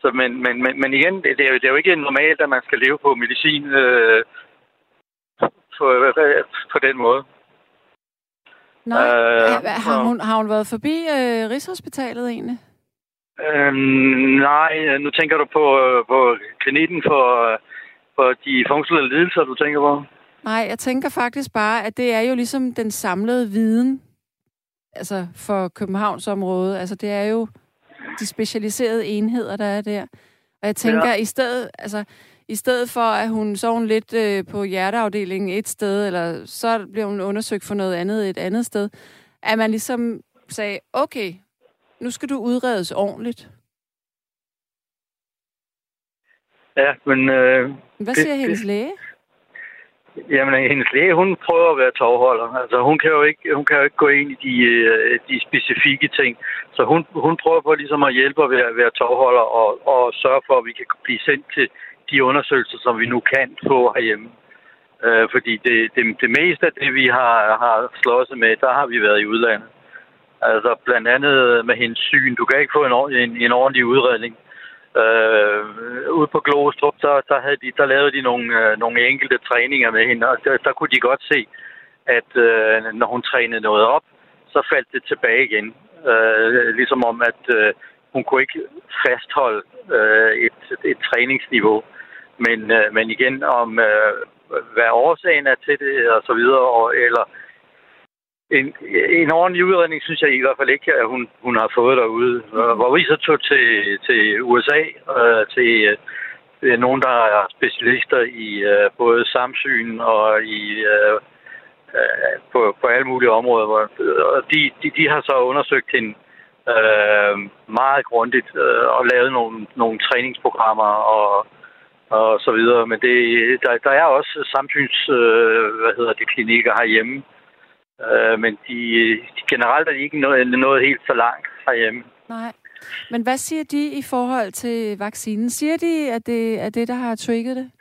Speaker 4: Så, men, men, men, men igen, det, er jo, det er jo ikke normalt, at man skal leve på medicin øh, på, på den måde.
Speaker 2: Nej,
Speaker 4: Øh,
Speaker 2: øh, har,
Speaker 4: så-
Speaker 2: hun, har hun været forbi øh, Rigshospitalet egentlig?
Speaker 4: Øhm, nej, nu tænker du på, øh, på klinikken for, for de funktionelle lidelser, du tænker på?
Speaker 2: Nej, jeg tænker faktisk bare, at det er jo ligesom den samlede viden altså for Københavns område. Altså det er jo de specialiserede enheder, der er der. Og jeg tænker, ja. i stedet, altså, i stedet for, at hun så hun lidt øh, på hjerteafdelingen et sted, eller så bliver hun undersøgt for noget andet et andet sted, at man ligesom sagde, okay, nu skal du udredes ordentligt.
Speaker 4: Ja, men øh,
Speaker 2: Hvad siger
Speaker 4: det-
Speaker 2: hendes læge?
Speaker 4: Jamen, hendes læge, hun prøver at være tovholder. Altså, hun kan jo ikke, hun kan jo ikke gå ind i de, øh, de specifikke ting. Så hun, hun prøver på ligesom at hjælpe at være, være tovholder og, og sørge for, at vi kan blive sendt til de undersøgelser, som vi nu kan få herhjemme. Øh, fordi det, det, det meste af det, vi har, har slået med, der har vi været i udlandet. Altså blandt andet med hendes syn. Du kan ikke få en, en, en ordentlig udredning. Øh, ude på Glostrup, så, så, havde de, så lavede de nogle, øh, nogle enkelte træninger med hende, og der, der kunne de godt se, at øh, når hun trænede noget op, så faldt det tilbage igen. Øh, ligesom om, at øh, hun kunne ikke fastholde øh, et, et træningsniveau. Men, øh, men igen, om øh, hvad årsagen er til det, og så videre, og, eller en, en ordentlig udredning, synes jeg i hvert fald ikke, at hun, hun har fået derude. Mm. Hvor vi så tog til, til USA, øh, til øh, nogen, der er specialister i øh, både samsyn og i øh, øh, på, på alle mulige områder. Hvor, og de, de, de har så undersøgt hende øh, meget grundigt øh, og lavet nogle, nogle træningsprogrammer og, og så videre. Men det, der, der er også samsyns, øh, hvad hedder det, klinikker herhjemme. Øh, men de, de generelt er de ikke nået, nået helt så langt herhjemme.
Speaker 2: Nej. Men hvad siger de i forhold til vaccinen? Siger de, at det er det, der har trigget det?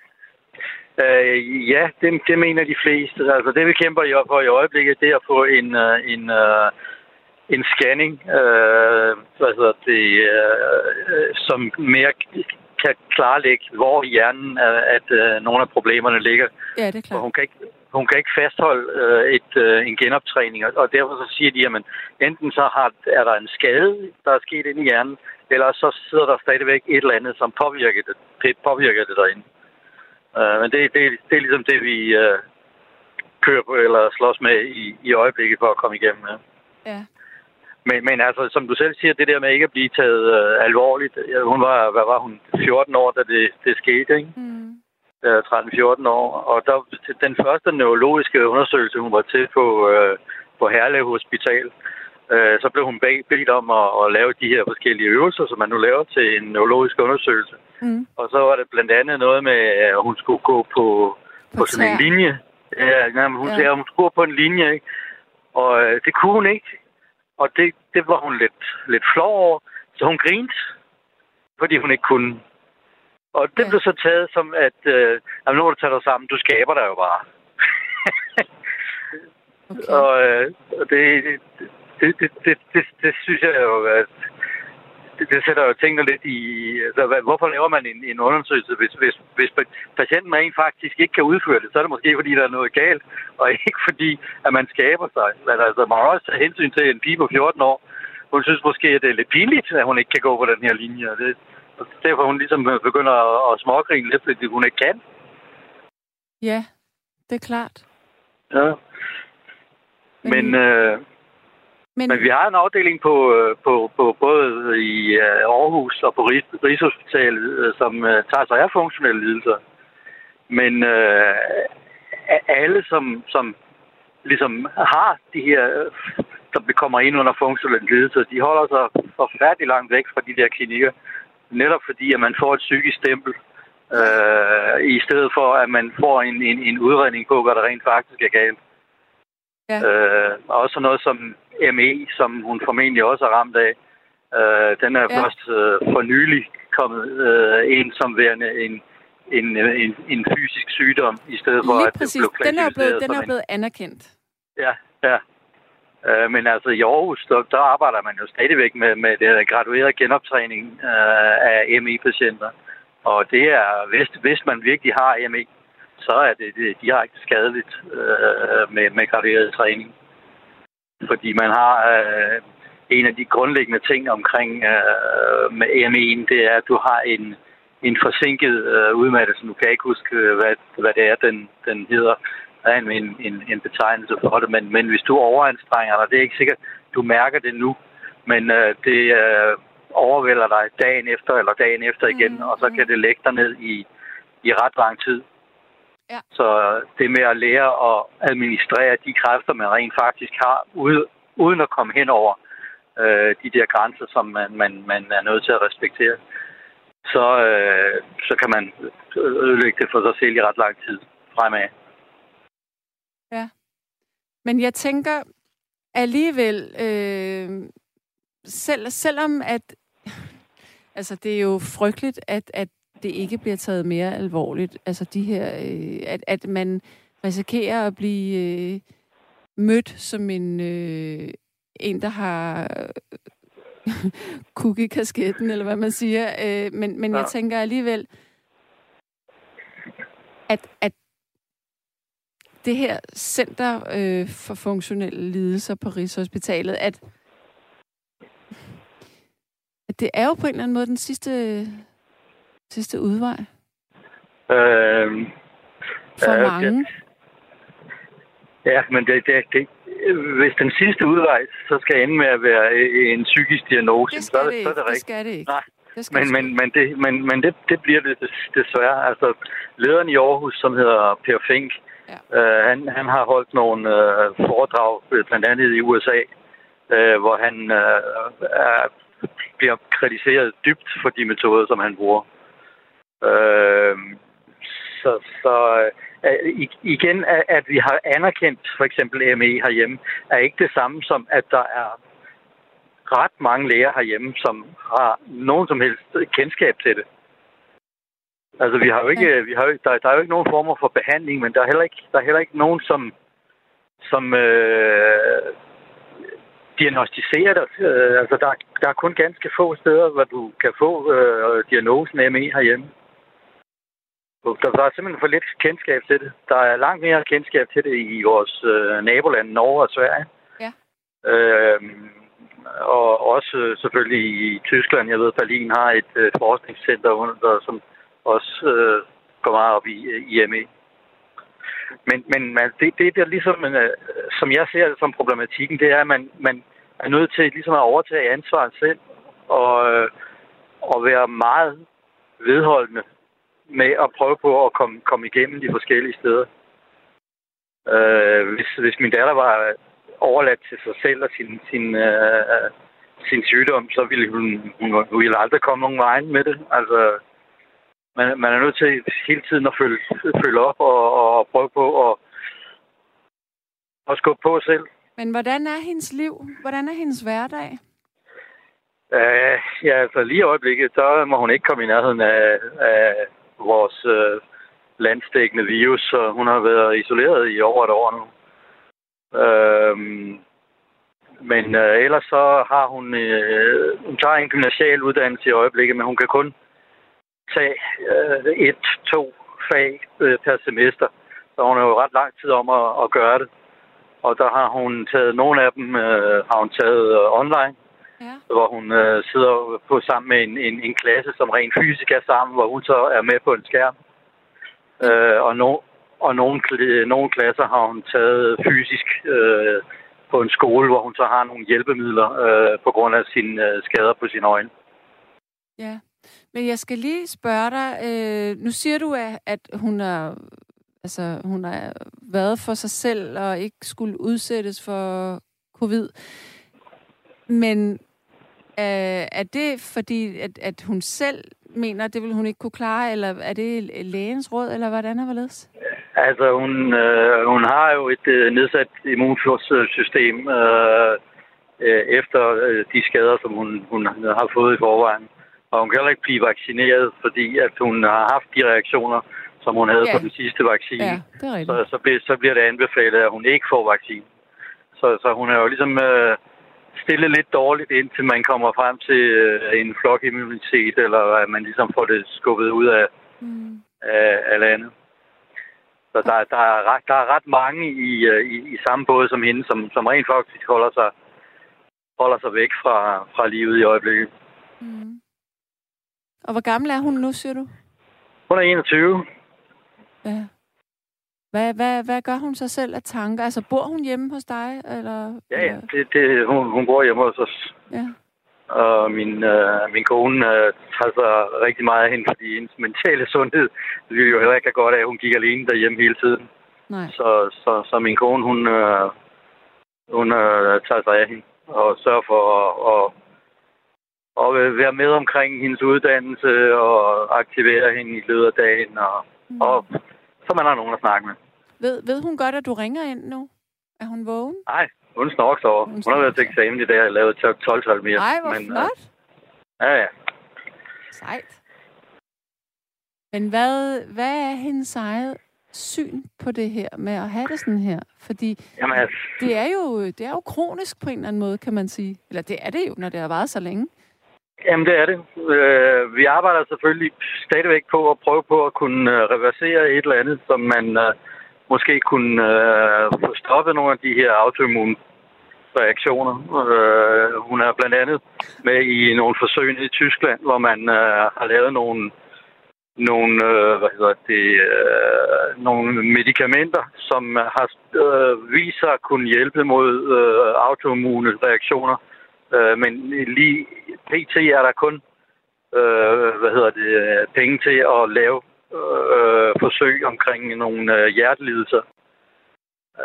Speaker 4: Øh, ja, det, det mener de fleste. Altså det, vi kæmper jo for i øjeblikket, det er at få en, uh, en, uh, en scanning, hvad hedder det, uh, som mere kan klarlægge, hvor i hjernen, at, at øh, nogle af problemerne ligger.
Speaker 2: Ja, det er klart.
Speaker 4: Og hun kan ikke, hun kan ikke fastholde øh, et, øh, en genoptræning, og, og derfor så siger de, at enten så har, er der en skade, der er sket inde i hjernen, eller så sidder der stadigvæk et eller andet, som påvirker det, det påvirker det derinde. Øh, men det, det, det er ligesom det, vi øh, kører på eller slås med i, i øjeblikket for at komme igennem. Ja.
Speaker 2: Ja.
Speaker 4: Men, men altså, som du selv siger, det der med ikke at blive taget øh, alvorligt. Ja, hun var, hvad var hun, 14 år, da det, det skete, ikke?
Speaker 2: Mm.
Speaker 4: Øh, 13-14 år. Og der, den første neurologiske undersøgelse, hun var til på, øh, på Herlev Hospital, øh, så blev hun bedt om at, at lave de her forskellige øvelser, som man nu laver til en neurologisk undersøgelse.
Speaker 2: Mm.
Speaker 4: Og så var det blandt andet noget med, at hun skulle gå på, på,
Speaker 2: På
Speaker 4: sådan en linje. Ja, nej, men hun
Speaker 2: ja.
Speaker 4: sagde, at hun skulle gå på en linje, ikke? Og øh, det kunne hun ikke. Og det, det var hun lidt, lidt flov over. Så hun grinte, fordi hun ikke kunne. Og det
Speaker 2: Ja.
Speaker 4: blev så taget som, at øh, jamen, nu må du tage dig sammen. Du skaber dig jo bare.
Speaker 2: Okay.
Speaker 4: Og øh, det, det, det, det, det, det, synes jeg jo, at det, det sætter jo tingene lidt i... Altså, hvad, hvorfor laver man en, en undersøgelse, hvis, hvis, hvis patienten rent faktisk ikke kan udføre det? Så er det måske, fordi der er noget galt, og ikke fordi, at man skaber sig. Men altså, man har også tage hensyn til en pige på 14 år. Hun synes måske, at det er lidt pinligt, at hun ikke kan gå på den her linje. Og det, derfor hun ligesom begynder at, smågrine lidt, fordi hun ikke kan.
Speaker 2: Ja, det er klart.
Speaker 4: Ja. Men, øh,
Speaker 2: Men,
Speaker 4: Men vi har en afdeling på, øh, på, på både i øh, Aarhus og på Rig- Rigshospitalet, øh, som tager sig af funktionelle lidelser. Men øh, alle, som, som ligesom har de her, som kommer ind under funktionelle lidelser, de holder sig forfærdeligt langt væk fra de der klinikker. Netop fordi, at man får et psykisk stempel, øh, i stedet for, at man får en, en, en udredning på, hvad der rent faktisk er galt.
Speaker 2: Ja.
Speaker 4: Øh, og også noget som ME, som hun formentlig også er ramt af. Øh, den er
Speaker 2: Ja.
Speaker 4: først øh, for nylig kommet øh, ind som værende en, en, en, en fysisk sygdom, i stedet for
Speaker 2: lige
Speaker 4: at
Speaker 2: præcis.
Speaker 4: det blev
Speaker 2: Den er blevet, den er blevet anerkendt.
Speaker 4: Ja, ja. Øh, men altså i Aarhus, der, der arbejder man jo stadigvæk med, med det gradueret genoptræning øh, af ME-patienter. Og det er, hvis, hvis man virkelig har ME, så er det, det direkte skadeligt øh, med, med gradueret træning. Fordi man har øh, en af de grundlæggende ting omkring øh, med ME'en, det er, at du har en, en forsinket øh, udmattelse. Nu kan jeg ikke huske, hvad, hvad det er, den, den hedder. Er en, en, en, en betegnelse for det, men, men hvis du overanstrenger dig, det er ikke sikkert, du mærker det nu, men øh, det øh, overvælder dig dagen efter eller dagen efter igen,
Speaker 2: Mm,
Speaker 4: og så
Speaker 2: mm.
Speaker 4: kan det lægge dig ned i, i ret lang tid.
Speaker 2: Ja.
Speaker 4: Så det med at lære at administrere de kræfter, man rent faktisk har, ude, uden at komme hen over øh, de der grænser, som man, man, man er nødt til at respektere, så, øh, så kan man ødelægge det for sig selv i ret lang tid fremad.
Speaker 2: Men jeg tænker alligevel, øh, selv, selvom at... Altså, det er jo frygteligt, at, at det ikke bliver taget mere alvorligt. Altså, de her... Øh, at, at man risikerer at blive øh, mødt som en... Øh, en, der har kuk i kasketten, eller hvad man siger. Øh, men men ja. jeg
Speaker 4: Ja.
Speaker 2: tænker alligevel, at, at det her center øh, for funktionelle lidelser på Rigshospitalet, at, at det er jo på en eller anden måde den sidste, sidste udvej
Speaker 4: Øh,
Speaker 2: for
Speaker 4: Ja,
Speaker 2: mange.
Speaker 4: ja, men det, det, det, hvis den sidste udvej, så skal ende med at være en psykisk diagnose,
Speaker 2: Det
Speaker 4: så,
Speaker 2: skal
Speaker 4: er
Speaker 2: det
Speaker 4: så er det
Speaker 2: Det skal det ikke.
Speaker 4: Nej,
Speaker 2: Det skal
Speaker 4: Men,
Speaker 2: det
Speaker 4: men, men, det, men, men det, det bliver det des- desværre. Altså, lederen i Aarhus, som hedder Per Fink,
Speaker 2: Ja.
Speaker 4: øh, han, han har holdt nogle øh, foredrag, øh, blandt andet i USA, øh, hvor han øh, er, bliver kritiseret dybt for de metoder, som han bruger. Øh, så så øh, igen, at, at vi har anerkendt for eksempel ME herhjemme, er ikke det samme som, at der er ret mange læger herhjemme, som har nogen som helst kendskab til det. Altså, vi har jo ikke, vi har jo, der, der er jo ikke nogen former for behandling, men der er heller ikke, der er heller ikke nogen, som, som øh, diagnostisere det. Øh, altså, der, der er kun ganske få steder, hvor du kan få øh, diagnosen ME herhjemme. Der, der er simpelthen for lidt kendskab til det. Der er langt mere kendskab til det i vores øh, naboland, Norge og Sverige.
Speaker 2: Ja.
Speaker 4: Øh, og også selvfølgelig i Tyskland. Jeg ved, Berlin har et øh, forskningscenter, der, som også øh, går meget op i, øh, i Men, men man, det, det der ligesom, øh, som jeg ser det som problematikken, det er, at man, man er nødt til ligesom at overtage ansvaret selv og, øh, og være meget vedholdende med at prøve på at komme, komme igennem de forskellige steder. Øh, hvis, hvis min datter var overladt til sig selv og sin, sin, øh, sin sygdom, så ville hun, hun, hun ville aldrig komme nogen vej med det. Altså, man, man er nødt til hele tiden at følge, følge op og, og prøve på at, at skubbe på selv.
Speaker 2: Men hvordan er hendes liv? Hvordan er hendes hverdag?
Speaker 4: Uh, ja, altså lige i øjeblikket, så må hun ikke komme i nærheden af, af vores uh, landstækkende virus, så hun har været isoleret i over et år nu. Uh, men uh, ellers så har hun, uh, hun tager en gymnasial uddannelse i øjeblikket, men hun kan kun tage øh, et, to fag øh, per semester. Så hun har jo ret lang tid om at, at gøre det. Og der har hun taget nogle af dem øh, har hun taget øh, online,
Speaker 2: ja.
Speaker 4: hvor hun øh, sidder på sammen med en, en, en klasse, som rent fysisk er sammen, hvor hun så er med på en skærm. Øh, og no, og nogle, nogle klasser har hun taget fysisk øh, på en skole, hvor hun så har nogle hjælpemidler øh, på grund af sine øh, skader på sine øjne.
Speaker 2: Ja. Men jeg skal lige spørge dig, øh, nu siger du, at, at hun er altså, hun har været for sig selv og ikke skulle udsættes for covid. Men øh, er det fordi, at, at hun selv mener, at det vil hun ikke kunne klare, eller er det lægens råd, eller hvordan er det?
Speaker 4: Altså, hun, øh, hun har jo et øh, nedsat immunforsystem øh, øh, efter øh, de skader, som hun, hun har fået i forvejen. Og hun kan heller ikke blive vaccineret, fordi at hun har haft de reaktioner, som hun havde ja. på den sidste vaccine.
Speaker 2: Ja, det er
Speaker 4: så, så, bliver, så bliver det anbefalet, at hun ikke får vaccine. Så, så hun er jo ligesom øh, stillet lidt dårligt, indtil man kommer frem til øh, en flokimmunitet, eller at man ligesom får det skubbet ud af, mm. af, af landet. Så der, der, er ret, der er ret mange i, øh, i, i samme båd som hende, som, som rent faktisk holder sig, holder sig væk fra, fra livet i øjeblikket.
Speaker 2: Mm. Og hvor gammel er hun nu, siger du?
Speaker 4: Hun er 21.
Speaker 2: Ja. Hvad, hvad, hvad gør hun sig selv af tanker? Altså, bor hun hjemme hos dig? Eller,
Speaker 4: ja, ja. Det, det, hun, hun bor hjemme hos os.
Speaker 2: Ja.
Speaker 4: Og min, øh, min kone øh, tager sig rigtig meget hen, fordi hendes mentale sundhed det ville jo heller ikke have godt af, at hun gik alene derhjemme hele tiden.
Speaker 2: Nej.
Speaker 4: Så, så, så min kone, hun, øh, hun øh, tager sig af hende og sørger for at, at og være med omkring hendes uddannelse og aktivere hende i løbet af dagen. Og, mm. og så man har nogen at snakke med.
Speaker 2: Ved, ved hun godt, at du ringer ind nu? Er hun vågen?
Speaker 4: Nej, hun snorks over. Hun, hun har været til eksamen i dag og lavet 12 mere.
Speaker 2: Nej, hvor men, flot.
Speaker 4: Uh, ja, ja.
Speaker 2: Sejt. Men hvad, hvad er hendes eget syn på det her med at have det sådan her? Fordi
Speaker 4: Jamen, altså,
Speaker 2: det, er jo, det er jo kronisk på en eller anden måde, kan man sige. Eller det er det jo, når det har varet så længe.
Speaker 4: Jamen, det er det. Øh, vi arbejder selvfølgelig stadigvæk på at prøve på at kunne øh, reversere et eller andet, som man øh, måske kunne øh, få stoppet nogle af de her autoimmune reaktioner. Øh, hun er blandt andet med i nogle forsøg i Tyskland, hvor man øh, har lavet nogle, nogle, øh, hvad hedder det, øh, nogle medicamenter, som øh, har øh, vist sig at kunne hjælpe mod øh, autoimmune reaktioner Øh, men lige pt. er der kun øh, hvad hedder det, penge til at lave øh, forsøg omkring nogle øh, hjertelidelser.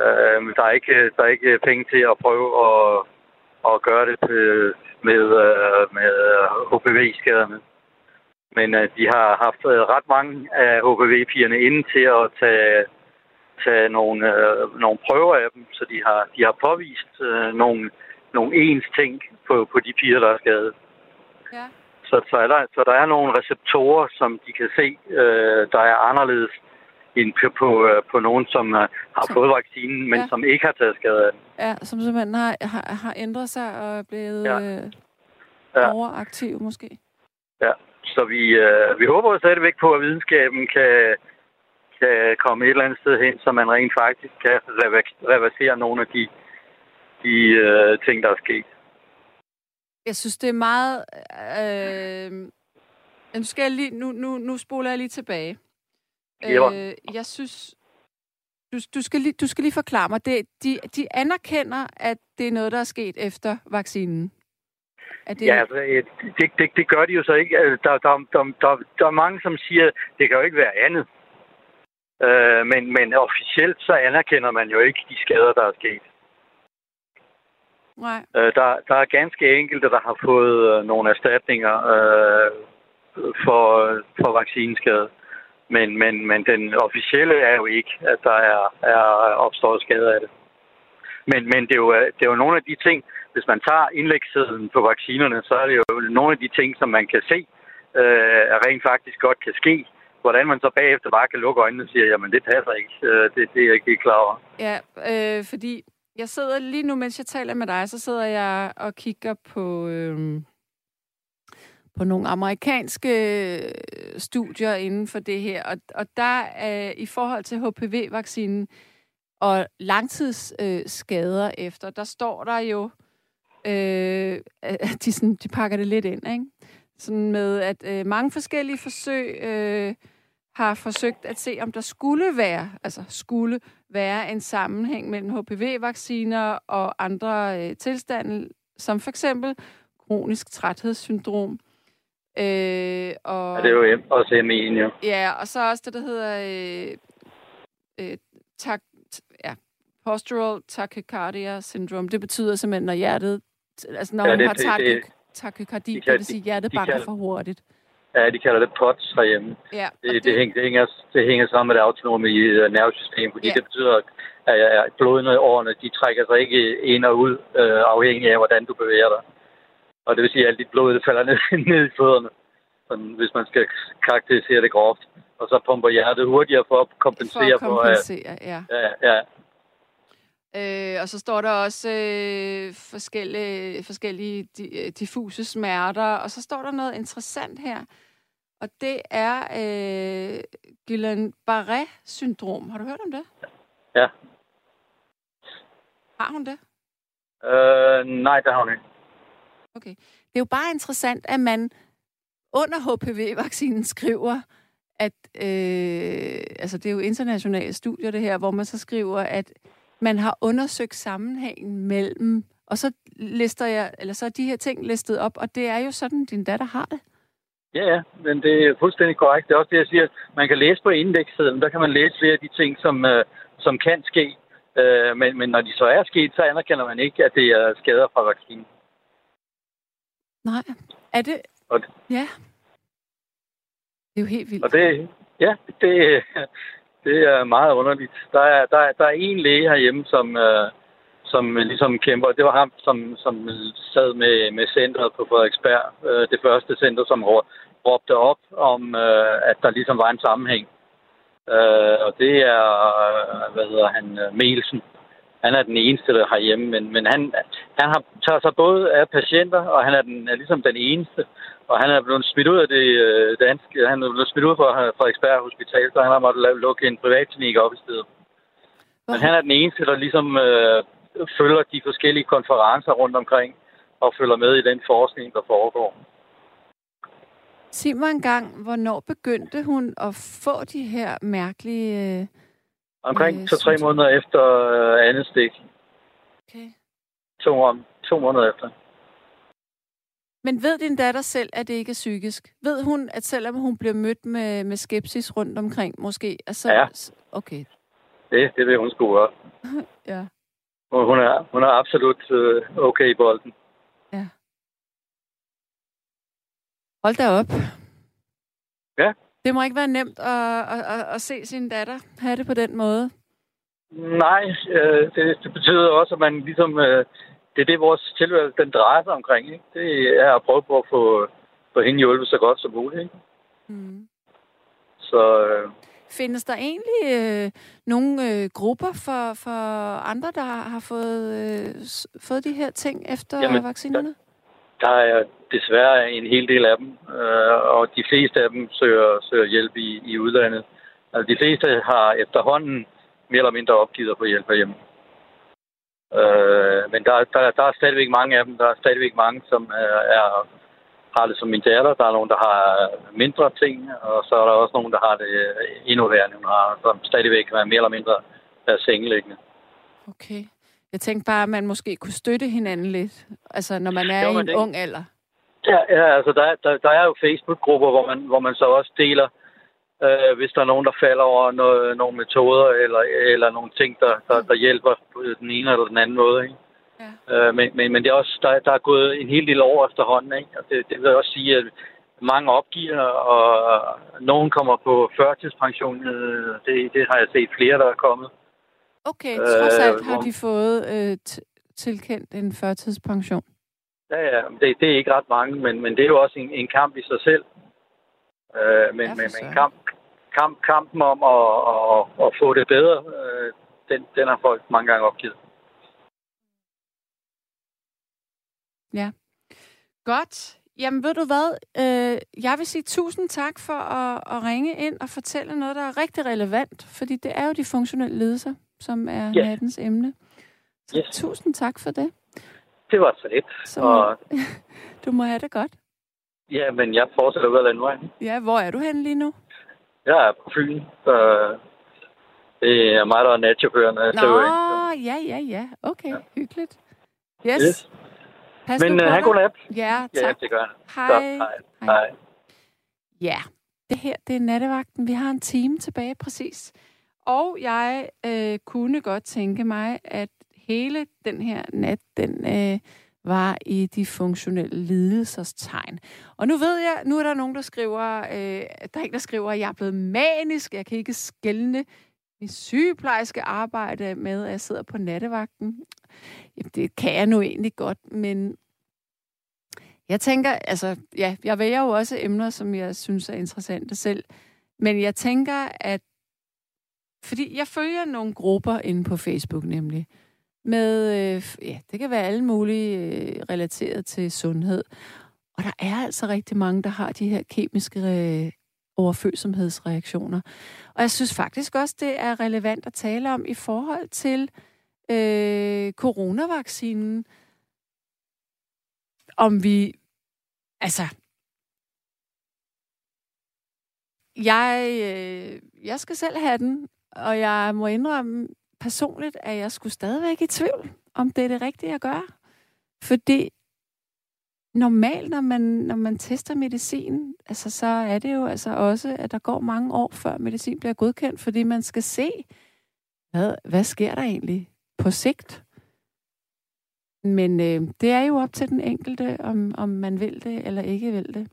Speaker 4: Øh, der, er ikke, der er ikke penge til at prøve at, at gøre det med, øh, med HPV-skaderne. Men øh, de har haft øh, ret mange af HPV-pigerne inde til at tage, tage nogle, øh, nogle prøver af dem, så de har, de har påvist øh, nogle nogle ens ting på, på de piger, der er skadet.
Speaker 2: Ja.
Speaker 4: Så, så, er der, så der er nogle receptorer, som de kan se, øh, der er anderledes end på, på, øh, på nogen, som uh, har
Speaker 2: Så-
Speaker 4: fået vaccinen, men
Speaker 2: Ja.
Speaker 4: som ikke har taget skade af den.
Speaker 2: Ja, som simpelthen har, har, har ændret sig og er blevet
Speaker 4: Ja.
Speaker 2: øh,
Speaker 4: Ja.
Speaker 2: overaktiv måske.
Speaker 4: Ja. Så vi, øh, vi håber jo stadigvæk på, at videnskaben kan, kan komme et eller andet sted hen, så man rent faktisk kan rever- reversere nogle af de, de øh, ting, der er sket.
Speaker 2: Jeg synes, det er meget... Øh, nu, skal jeg lige, nu, nu, nu spoler jeg lige tilbage. Øh, jeg synes... Du, du, skal lige, du skal lige forklare mig. Det, de, de anerkender, at det er noget, der er sket efter vaccinen. At det,
Speaker 4: Ja, altså, øh, det, det, det gør de jo så ikke. Altså, Der, der, der, der, der er mange, som siger, det kan jo ikke være andet. Øh, men, men officielt så anerkender man jo ikke de skader, der er sket.
Speaker 2: Nej.
Speaker 4: Øh, der, der er ganske enkelte, der har fået øh, nogle erstatninger øh, for, for vaccineskade. Men, men, men den officielle er jo ikke, at der er, er opstået skade af det. Men, men det, er jo, øh, det er jo nogle af de ting, hvis man tager indlægssiden på vaccinerne, så er det jo nogle af de ting, som man kan se, øh, rent faktisk godt kan ske. Hvordan man så bagefter bare kan lukke øjnene og sige, jamen det passer ikke. Øh, det, det er jeg ikke klar over.
Speaker 2: Ja, øh, fordi jeg sidder lige nu, mens jeg taler med dig, så sidder jeg og kigger på, øh, på nogle amerikanske øh, studier inden for det her. Og, og der øh, i forhold til HPV-vaccinen og langtidsskader øh, efter, der står der jo, øh, at de, sådan, de pakker det lidt ind, ikke? Sådan med, at øh, mange forskellige forsøg øh, har forsøgt at se, om der skulle være, altså skulle være en sammenhæng mellem HPV-vacciner og andre øh, tilstande, som for eksempel kronisk træthedssyndrom. Øh, og,
Speaker 4: Ja, det er jo også ME'en, jo.
Speaker 2: Ja, og så også det, der hedder øh, øh, tak, ja, postural tachycardia syndrome. Det betyder simpelthen, når hjertet, altså når
Speaker 4: Ja,
Speaker 2: ja, man
Speaker 4: det-
Speaker 2: har
Speaker 4: det-
Speaker 2: tachy,
Speaker 4: det-
Speaker 2: tachykardi,
Speaker 4: de
Speaker 2: det,
Speaker 4: kan-
Speaker 2: vil sige, hjertet
Speaker 4: de
Speaker 2: banker
Speaker 4: kan-
Speaker 2: for hurtigt.
Speaker 4: Ja, de kalder det POTS herhjemme.
Speaker 2: Ja, og
Speaker 4: Det, det, hænger, det, hænger, det hænger sammen med det autonome øh, nervesystem, fordi
Speaker 2: Ja.
Speaker 4: det betyder, at at blodene årene, de trækker sig ikke ind og ud, øh, afhængig af, hvordan du bevæger dig. Og det vil sige, at alt dit blod det falder ned, ned i fødderne, sådan, hvis man skal karakterisere det groft. Og så pumper hjertet hurtigere for at
Speaker 2: for
Speaker 4: kompensere
Speaker 2: at
Speaker 4: for, at,
Speaker 2: kompensere, ja.
Speaker 4: ja, ja,
Speaker 2: Øh, og så står der også øh, forskellige, forskellige di, diffuse smerter, og så står der noget interessant her, og det er øh, Guillain-Barré-syndrom. Har du hørt om det?
Speaker 4: Ja.
Speaker 2: Har hun det?
Speaker 4: Øh, nej, der har hun ikke.
Speaker 2: Okay. Det er jo bare interessant, at man under HPV-vaccinen skriver, at, øh, altså det er jo internationale studier det her, hvor man så skriver, at man har undersøgt sammenhængen mellem, og så lister jeg, eller så er de her ting listet op, og det er jo sådan, din datter har det.
Speaker 4: Ja, ja, men det er fuldstændig korrekt. Det er også det, jeg siger. Man kan læse på indekssiden, der kan man læse flere af de ting, som, øh, som kan ske. Øh, men, men når de så er sket, så anerkender man ikke, at det er skader fra vaccinen.
Speaker 2: Nej. Er det?
Speaker 4: Og det-
Speaker 2: Ja. Det er jo helt vildt.
Speaker 4: Og det, ja, det, det er meget underligt. Der er, der, er, der er en læge herhjemme, som, øh, som ligesom kæmper. Det var ham, som, som sad med, med centret på Frederiksberg. Øh, det første center, som råbte op om, øh, at der ligesom var en sammenhæng. Øh, og det er, øh, hvad hedder han, øh, Melsen. Han er den eneste, der herhjemme, men, men han, han har, tager sig både af patienter, og han er, den, er ligesom den eneste. Og han er blevet smidt ud af det øh, danske, han er blevet smidt ud fra øh, Frederiksberg Hospital, så han har måttet lukke en privatklinik op i stedet. Men han er den eneste, der ligesom øh, følger de forskellige konferencer rundt omkring, og følger med i den forskning, der foregår.
Speaker 2: Sig mig engang, hvornår begyndte hun at få de her mærkelige... Øh,
Speaker 4: Omkring
Speaker 2: Øh,
Speaker 4: to-tre måneder efter øh, andet stik.
Speaker 2: okay.
Speaker 4: To, om, to måneder efter.
Speaker 2: Men ved din datter selv, at det ikke er psykisk? Ved hun, at selvom hun bliver mødt med, med skepsis rundt omkring, måske? Altså,
Speaker 4: Ja.
Speaker 2: Okay,
Speaker 4: Det, det vil hun sgu godt.
Speaker 2: ja.
Speaker 4: Hun hun er, hun er absolut øh, okay i bolden.
Speaker 2: Hold da op.
Speaker 4: Ja.
Speaker 2: Det må ikke være nemt at, at, at, at se sin datter have det på den måde.
Speaker 4: Nej, øh, det, det betyder også, at man ligesom... Øh, det er det, vores tilværelse den drejer sig omkring. Ikke? Det er at prøve på at få, få hende hjulpet så godt som muligt. Ikke?
Speaker 2: Mm.
Speaker 4: Så øh,
Speaker 2: Findes der egentlig øh, nogle øh, grupper for, for andre, der har fået, øh, fået de her ting efter Jamen, vaccinerne?
Speaker 4: Der, der er desværre en hel del af dem, øh, og de fleste af dem søger, søger hjælp i, i udlandet. Altså, de fleste har efterhånden mere eller mindre opgivet at få hjælp herhjemme. Øh, men der, der, der er stadigvæk mange af dem. Der er stadigvæk mange, som er, er har det som min datter. Der er nogen, der har mindre ting, og så er der også nogen, der har det øh, endnu værre, end hun har, som stadigvæk er mere eller mindre er sengeliggende.
Speaker 2: Okay. Jeg tænkte bare, at man måske kunne støtte hinanden lidt, altså når man er jo, i en det... ung alder.
Speaker 4: Ja, ja altså der, der, der er jo Facebook-grupper, hvor man, hvor man så også deler øh, hvis der er nogen, der falder over noget, nogle metoder eller, eller nogle ting, der, der, der hjælper på den ene eller den anden måde. Ikke? Ja. Øh, men, men, men det er også, der, der er gået en hel del over efterhånden. Ikke? Og det, det vil også sige, at mange opgiver, og nogen kommer på førtidspension. Øh, det, det har jeg set flere, der er kommet.
Speaker 2: Okay, trods alt har de fået øh, tilkendt en førtidspension.
Speaker 4: Ja, ja, det, det er ikke ret mange, men, men det er jo også en, en kamp i sig selv. Øh, men, men, men kamp, kamp, kampen om at, at, at få det bedre, øh, den, den har folk mange gange opgivet.
Speaker 2: Ja. Godt. Jamen ved du hvad, øh, jeg vil sige tusind tak for at, at ringe ind og fortælle noget, der er rigtig relevant, fordi det er jo de funktionelle ledelser, som er yes. nattens emne. Så yes. tusind tak for det.
Speaker 4: Det var så lidt. Så, og...
Speaker 2: du må have det godt.
Speaker 4: Ja, men jeg fortsætter ud af vej.
Speaker 2: Ja, hvor er du henne lige nu?
Speaker 4: Jeg er på Fyn. Så det er mig, der er natchaufføren.
Speaker 2: Nå, ja, ja, ja. Okay, ja. hyggeligt. Yes. yes.
Speaker 4: Pas men uh, han god nat.
Speaker 2: Ja, tak.
Speaker 4: Ja, det gør
Speaker 2: Hej. Så, hej. hej. Ja, det her, det er nattevagten. Vi har en time tilbage, præcis. Og jeg øh, kunne godt tænke mig, at hele den her nat, den... Øh, var i de funktionelle lidelsers tegn. Og nu ved jeg, nu er der nogen, der skriver, øh, der er en, der skriver, at jeg er blevet manisk, jeg kan ikke skælne min sygeplejerske arbejde med, at jeg sidder på nattevagten. Jamen, det kan jeg nu egentlig godt, men jeg tænker, altså, ja, jeg vælger jo også emner, som jeg synes er interessante selv, men jeg tænker, at fordi jeg følger nogle grupper inde på Facebook nemlig, med, øh, ja, det kan være alle mulige øh, relateret til sundhed. Og der er altså rigtig mange, der har de her kemiske øh, overfølsomhedsreaktioner. Og jeg synes faktisk også, det er relevant at tale om i forhold til øh, coronavaccinen. Om vi, altså, jeg, øh, jeg skal selv have den, og jeg må indrømme, personligt at jeg skulle stadigvæk i tvivl, om det er det rigtige at gøre. Fordi normalt, når man, når man tester medicin, altså, så er det jo altså også, at der går mange år, før medicin bliver godkendt, fordi man skal se, hvad, hvad sker der egentlig på sigt. Men øh, det er jo op til den enkelte, om, om man vil det eller ikke vil det.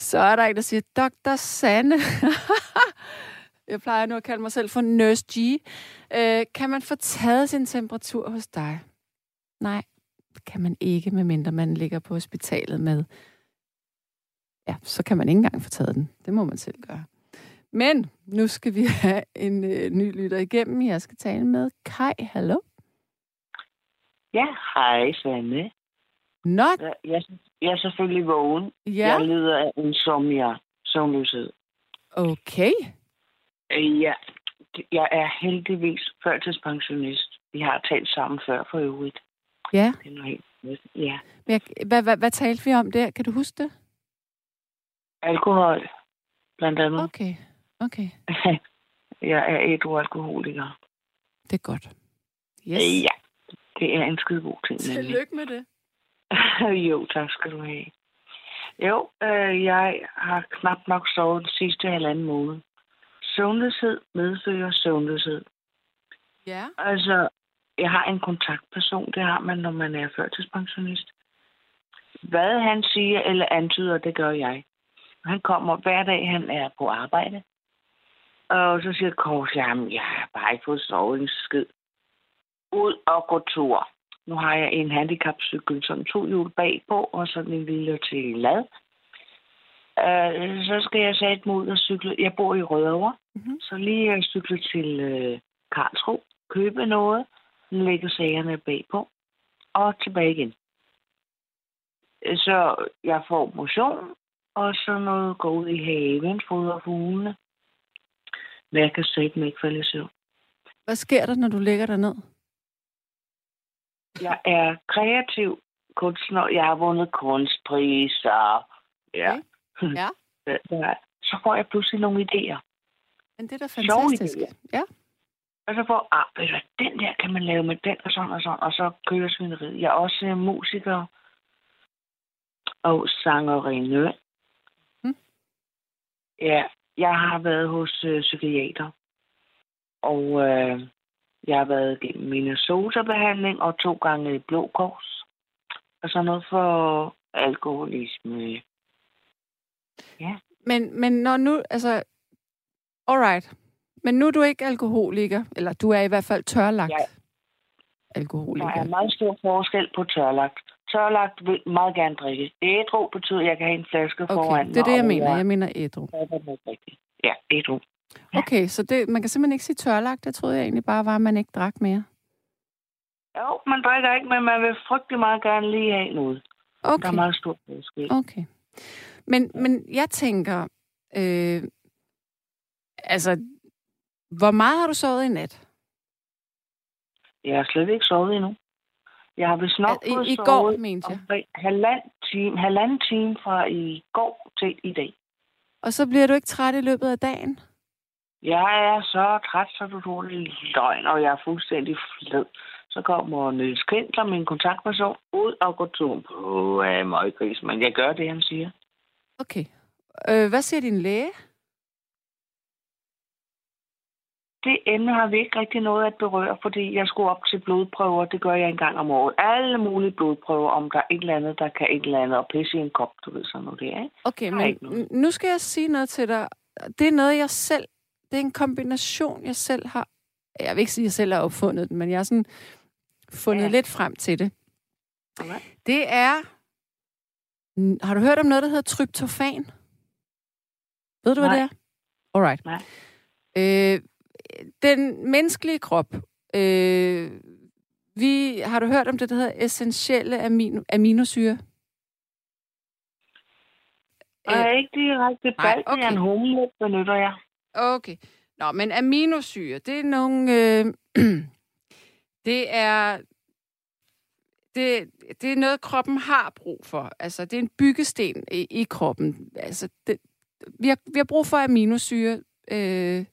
Speaker 2: Så er der en, der siger, Dr. Sanne. Jeg plejer nu at kalde mig selv for Nurse G. Øh, kan man få taget sin temperatur hos dig? Nej, det kan man ikke, medmindre man ligger på hospitalet med. Ja, så kan man ikke engang få taget den. Det må man selv gøre. Men nu skal vi have en øh, ny lytter igennem. Jeg skal tale med Kai. Hallo?
Speaker 5: Ja, hej Sanne.
Speaker 2: Nå.
Speaker 5: Jeg, jeg er selvfølgelig vågen. Ja. Jeg lider af insomnia, søvnløshed.
Speaker 2: Okay.
Speaker 5: Øh, ja, jeg er heldigvis førtidspensionist. Vi har talt sammen før for øvrigt.
Speaker 2: Ja.
Speaker 5: Det er noget helt Ja.
Speaker 2: Hvad, hvad, hvad, hvad talte vi om der? Kan du huske det?
Speaker 5: Alkohol, blandt andet.
Speaker 2: Okay, okay.
Speaker 5: jeg er et alkoholiker.
Speaker 2: Det er godt.
Speaker 5: Yes. Ja, det er en skide god ting.
Speaker 2: Tillykke med det.
Speaker 5: jo, tak skal du have. Jo, øh, jeg har knap nok sovet den sidste halvanden måned. Søvnløshed medfører søvnløshed.
Speaker 2: Ja.
Speaker 5: Altså, jeg har en kontaktperson, det har man, når man er førtidspensionist. Hvad han siger eller antyder, det gør jeg. Han kommer hver dag, han er på arbejde. Og så siger Kors, jamen, jeg har bare ikke fået sovet en skid. Ud og gå tur. Nu har jeg en handicapcykel, som to hjul bagpå, og sådan en lille til lad. Øh, så skal jeg sætte mig ud og cykle. Jeg bor i Rødovre,
Speaker 2: Mhm.
Speaker 5: så lige at cykle til øh, Karlsruhe, købe noget, lægge sagerne bagpå, og tilbage igen. Øh, Så jeg får motion, og så noget gå ud i haven, fodre fuglene. Men jeg kan sætte mig ikke falde i søvn.
Speaker 2: Hvad sker der, når du ligger derned?
Speaker 5: Jeg er kreativ kunstner. Jeg har vundet kunstpriser. Ja.
Speaker 2: Okay. Ja.
Speaker 5: Der- Så får jeg pludselig nogle idéer.
Speaker 2: Men det er da fantastisk.
Speaker 5: idéer.
Speaker 2: Ja.
Speaker 5: Og så får ah, hvad, den der kan man lave med den og sådan og sådan, og så kører svineriet. Jeg er også øh, musiker og sangerinde.
Speaker 2: Mm.
Speaker 5: Ja, jeg har været hos øh, psykiater, og øh, jeg har været gennem Minnesota-behandling og to gange i Blå Kors. Og så noget for alkoholisme.
Speaker 2: Men, men når nu, altså, alright. Men nu er du ikke alkoholiker, eller du er i hvert fald tørlagt
Speaker 5: Ja. Der
Speaker 2: alkoholiker.
Speaker 5: er meget stor forskel på tørlagt. Tørlagt vil meget gerne drikke. Ædru betyder, at jeg kan have en flaske
Speaker 2: Okay,
Speaker 5: foran
Speaker 2: det er det, jeg mener. Jeg mener ædru.
Speaker 5: Ja, rigtigt. Ja, ædru.
Speaker 2: Okay, så det, man kan simpelthen ikke sige tørlagt. Det troede jeg egentlig bare var, at man ikke drak mere.
Speaker 5: Jo, man drikker ikke, men man vil frygtelig meget gerne lige have noget. Der er
Speaker 2: Okay,
Speaker 5: meget stor forskel.
Speaker 2: okay. Men, men jeg tænker, øh, altså, hvor meget har du sovet i nat?
Speaker 5: Jeg har slet ikke sovet endnu. Jeg har vist nok
Speaker 2: I,
Speaker 5: fået
Speaker 2: I går, mente jeg.
Speaker 5: omkring halvanden time, halvanden time fra i går til i dag.
Speaker 2: Og så bliver du ikke træt i løbet af dagen?
Speaker 5: Jeg er så træt, så du tror det løgn, og jeg er fuldstændig flad. Så kommer Niels Kindler, min kontaktperson, ud og går tur på øh, møggris. Men jeg gør det, han siger.
Speaker 2: Okay. Øh, hvad siger din læge?
Speaker 5: Det emne har vi ikke rigtig noget at berøre, fordi jeg skulle op til blodprøver. Det gør jeg en gang om året. Alle mulige blodprøver, om der er et eller andet, der kan et eller andet, og pisse i en kop, du ved sådan noget der, ikke?
Speaker 2: Okay,
Speaker 5: er
Speaker 2: men
Speaker 5: ikke
Speaker 2: nu skal jeg sige noget til dig. Det er noget, jeg selv... Det er en kombination, jeg selv har... Jeg vil ikke sige, at jeg selv har opfundet den, men jeg har sådan fundet
Speaker 5: ja.
Speaker 2: lidt frem til det.
Speaker 5: Okay.
Speaker 2: Det er... Har du hørt om noget, der hedder tryptofan? Ved du, hvad
Speaker 5: Nej.
Speaker 2: det er? Alright.
Speaker 5: Nej.
Speaker 2: Øh, den menneskelige krop... Øh, vi, har du hørt om det, der hedder essentielle amino, aminosyre?
Speaker 5: Og jeg er ikke direkte bald, okay. en humle benytter jeg.
Speaker 2: Okay. Nå, men aminosyre, det er nogle... Øh, det er... Det, det er noget, kroppen har brug for. Altså, det er en byggesten i, i kroppen. Altså, det, vi, har, vi har brug for aminosyre, øh,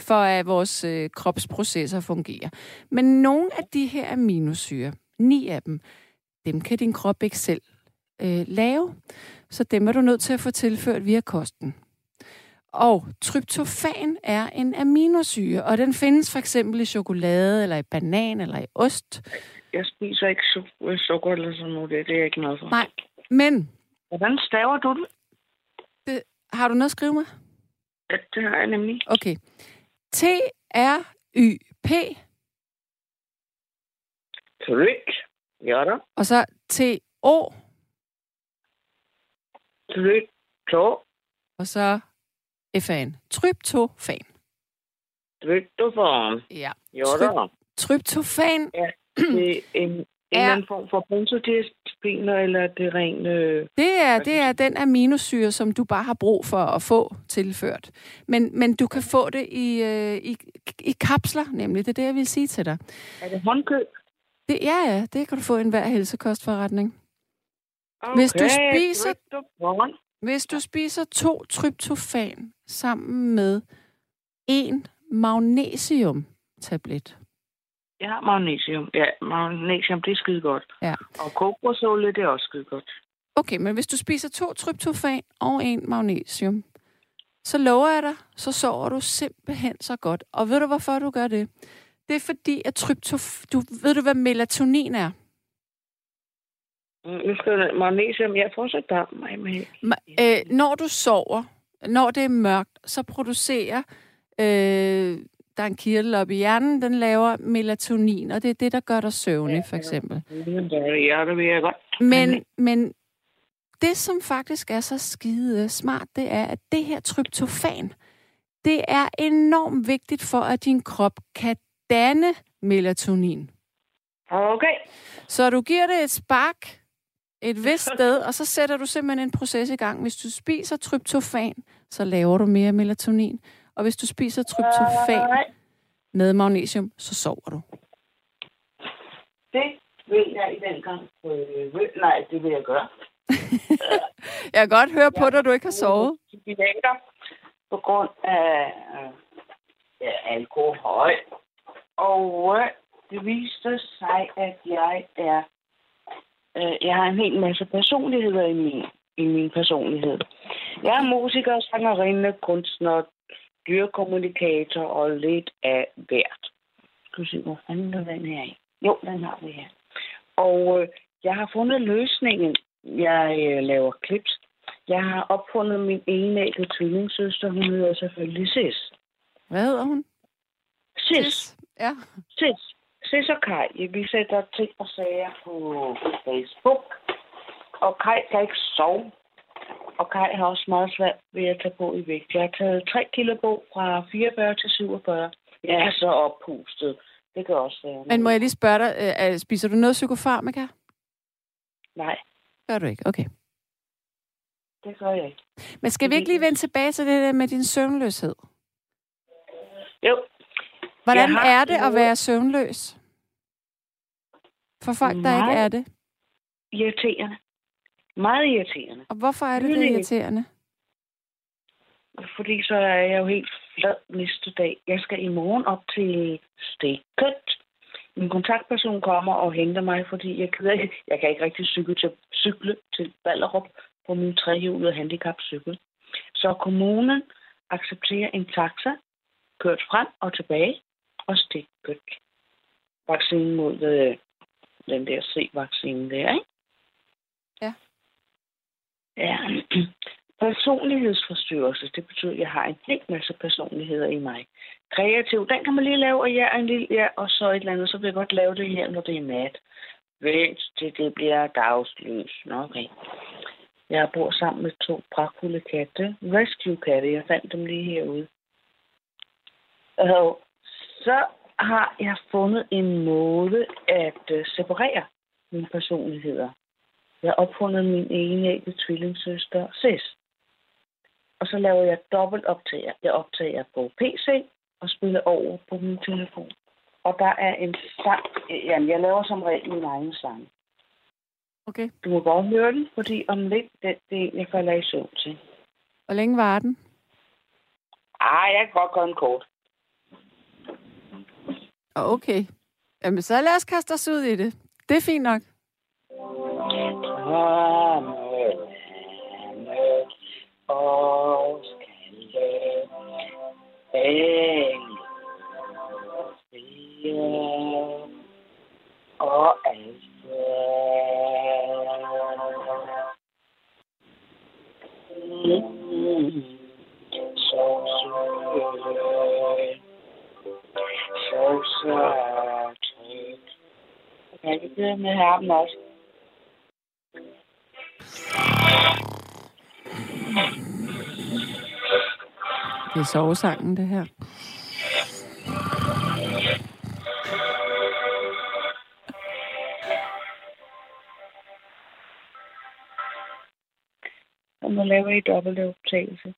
Speaker 2: for at vores øh, kropsprocesser fungerer. Men nogle af de her aminosyre, ni af dem, dem kan din krop ikke selv øh, lave. Så dem er du nødt til at få tilført via kosten. Og tryptofan er en aminosyre, og den findes for eksempel i chokolade, eller i banan, eller i ost.
Speaker 5: Jeg spiser ikke su- øh, sukker eller sådan noget. Det, det er jeg ikke noget for.
Speaker 2: Nej. Men
Speaker 5: Hvordan staver du det?
Speaker 2: har du noget at skrive med?
Speaker 5: Ja, det har jeg nemlig.
Speaker 2: Okay. T-R-Y-P,
Speaker 5: Tryk. Ja da.
Speaker 2: og så T-O,
Speaker 5: Tryk. To.
Speaker 2: og så F-A-N. Tryptofan.
Speaker 5: For
Speaker 2: Ja.
Speaker 5: Ja da.
Speaker 2: Tryptofan,
Speaker 5: Det er en, en
Speaker 2: Er-
Speaker 5: eller anden form for benzodiazepiner, eller er det rent... Øh...
Speaker 2: det er, det er den aminosyre, som du bare har brug for at få tilført. Men, men du kan få det i, øh, i, i kapsler, nemlig. Det er det, jeg vil sige til dig.
Speaker 5: Er det håndkøb?
Speaker 2: Det, ja, ja, det kan du få i enhver helsekostforretning.
Speaker 5: Okay,
Speaker 2: Hvis du spiser-. Hvis du spiser to tryptofan sammen med en magnesiumtablet,
Speaker 5: Ja, magnesium. Ja, magnesium, det er skide godt.
Speaker 2: Ja.
Speaker 5: Og kokosolie, det er også skide godt.
Speaker 2: Okay, men hvis du spiser to tryptofan og en magnesium, så lover jeg dig, så sover du simpelthen så godt. Og ved du, hvorfor du gør det? Det er fordi, at tryptof... Du, ved du, hvad melatonin er?
Speaker 5: Mm, Nu skal jeg magnesium. Jeg så dam mig med.
Speaker 2: Ma- øh, når du sover, når det er mørkt, så producerer... Øh, der er en kirtel op i hjernen, den laver melatonin, og det er det, der gør dig søvnig, for eksempel.
Speaker 5: Ja, det vil jeg godt.
Speaker 2: Men, men det, som faktisk er så skide smart, det er, at det her tryptofan, det er enormt vigtigt for, at din krop kan danne melatonin.
Speaker 5: Okay.
Speaker 2: Så du giver det et spark et vist sted, og så sætter du simpelthen en proces i gang. Hvis du spiser tryptofan, så laver du mere melatonin. Og hvis du spiser tryptofan
Speaker 5: Nej,
Speaker 2: med magnesium, så sover du.
Speaker 5: det vil jeg i den gang. Øh, nej, det vil jeg gøre.
Speaker 2: Jeg kan godt høre på dig, at du ikke har sovet.
Speaker 5: Psykiater på grund af øh, ja, alkohol. Og øh, det viste sig, at jeg er øh, jeg har en hel masse personligheder i min, i min personlighed. Jeg er musiker, sangerinde, kunstner, dyrekommunikator og lidt af hvert. Skal vi se, hvor fanden er den her af? Jo, den har vi her. Og øh, jeg har fundet løsningen. Jeg øh, laver clips. Jeg har opfundet min enægte tvillingssøster. Hun hedder selvfølgelig Sis.
Speaker 2: Hvad hedder hun?
Speaker 5: Sis.
Speaker 2: Ja.
Speaker 5: Sis. Sis og Kai. Vi sætter ting og sager på Facebook. Og Kai kan ikke sove. Og Kai har også meget svært ved at tage på i vægt. Jeg har taget 3 kilo på fra 44 til 47. Jeg er så oppustet. Det kan også være.
Speaker 2: Men må jeg lige spørge dig, øh, spiser du noget psykofarmaka?
Speaker 5: Nej,
Speaker 2: Gør du ikke? Okay.
Speaker 5: det gør jeg ikke.
Speaker 2: Men skal vi ikke lige vende tilbage til det der med din søvnløshed?
Speaker 5: Jo,
Speaker 2: Hvordan er det at være søvnløs? For folk, der ikke
Speaker 5: Nej.
Speaker 2: er det.
Speaker 5: irriterende. Meget irriterende.
Speaker 2: Og hvorfor er det, det irriterende?
Speaker 5: Fordi så er jeg jo helt flad næste dag. Jeg skal i morgen op til stikket. Min kontaktperson kommer og henter mig, fordi jeg, kan ikke, jeg kan ikke rigtig cykle til, cykle til Ballerup på min trehjulede handicapcykel. Så kommunen accepterer en taxa, kørt frem og tilbage, og stikket. Vaccinen mod øh, den der C-vaccinen der, ikke?
Speaker 2: Ja.
Speaker 5: Personlighedsforstyrrelse, det betyder, at jeg har en hel masse personligheder i mig. Kreativ, den kan man lige lave, og ja, en lille, ja, og så et eller andet, så vil jeg godt lave det her, når det er nat. Vent til det bliver dagslys. Nå, okay. Jeg bor sammen med to pragtfulde katte. Rescue katte, jeg fandt dem lige herude. Og så har jeg fundet en måde at øh, separere mine personligheder. Jeg opfundet min enægte tvillingssøster, Sis. Og så laver jeg dobbelt optager. Jeg optager på PC og spiller over på min telefon. Og der er en sang. Jamen, jeg laver som regel min egen sang.
Speaker 2: Okay.
Speaker 5: Du må godt høre den, fordi om lidt, det, det jeg falder i søvn til.
Speaker 2: Hvor længe var den?
Speaker 5: Ah, jeg kan godt gøre en kort.
Speaker 2: Og okay. Jamen, så lad os kaste os ud i det. Det er fint nok.
Speaker 5: Drømme landet og skalle engel frie og alt så sødt, så sødt. Kan vi køre med ham også?
Speaker 2: Det er sovesangen, det her.
Speaker 5: Og må lave i dobbelt optagelse.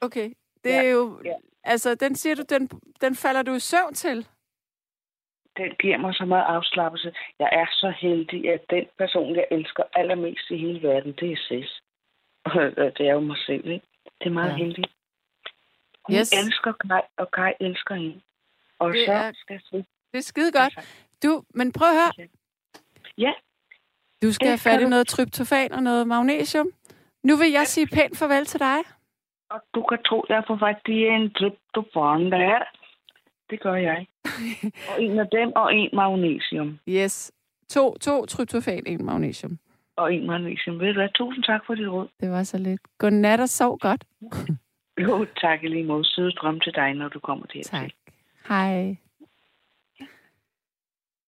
Speaker 2: Okay. Det er
Speaker 5: Ja,
Speaker 2: jo...
Speaker 5: ja.
Speaker 2: Altså, den siger du, den, den falder du i søvn til.
Speaker 5: Den giver mig så meget afslappelse. Jeg er så heldig, at den person, jeg elsker allermest i hele verden, det er Sis. Og det er jo mig selv, ikke? Det er meget
Speaker 2: Ja.
Speaker 5: heldigt. Hun
Speaker 2: Yes.
Speaker 5: elsker Kai, og Kai elsker hende. Og
Speaker 2: Det
Speaker 5: så
Speaker 2: er-
Speaker 5: skal Sis...
Speaker 2: Det er skide godt. Du, men prøv at høre.
Speaker 5: Ja,
Speaker 2: Du skal
Speaker 5: Det
Speaker 2: have fat i noget tryptofan og noget magnesium. Nu vil jeg sige pænt farvel til dig.
Speaker 5: og du kan tro, jeg får fat i en tryptofan der. Det gør jeg. og en af dem, og en magnesium.
Speaker 2: Yes. To, to tryptofan, en magnesium.
Speaker 5: Og en magnesium. Ved du hvad? Tusind tak for dit råd.
Speaker 2: Det var så lidt. Godnat og sov godt.
Speaker 5: Jo, tak lige måde. Søde drøm til dig, når du kommer til
Speaker 2: Tak. Hej.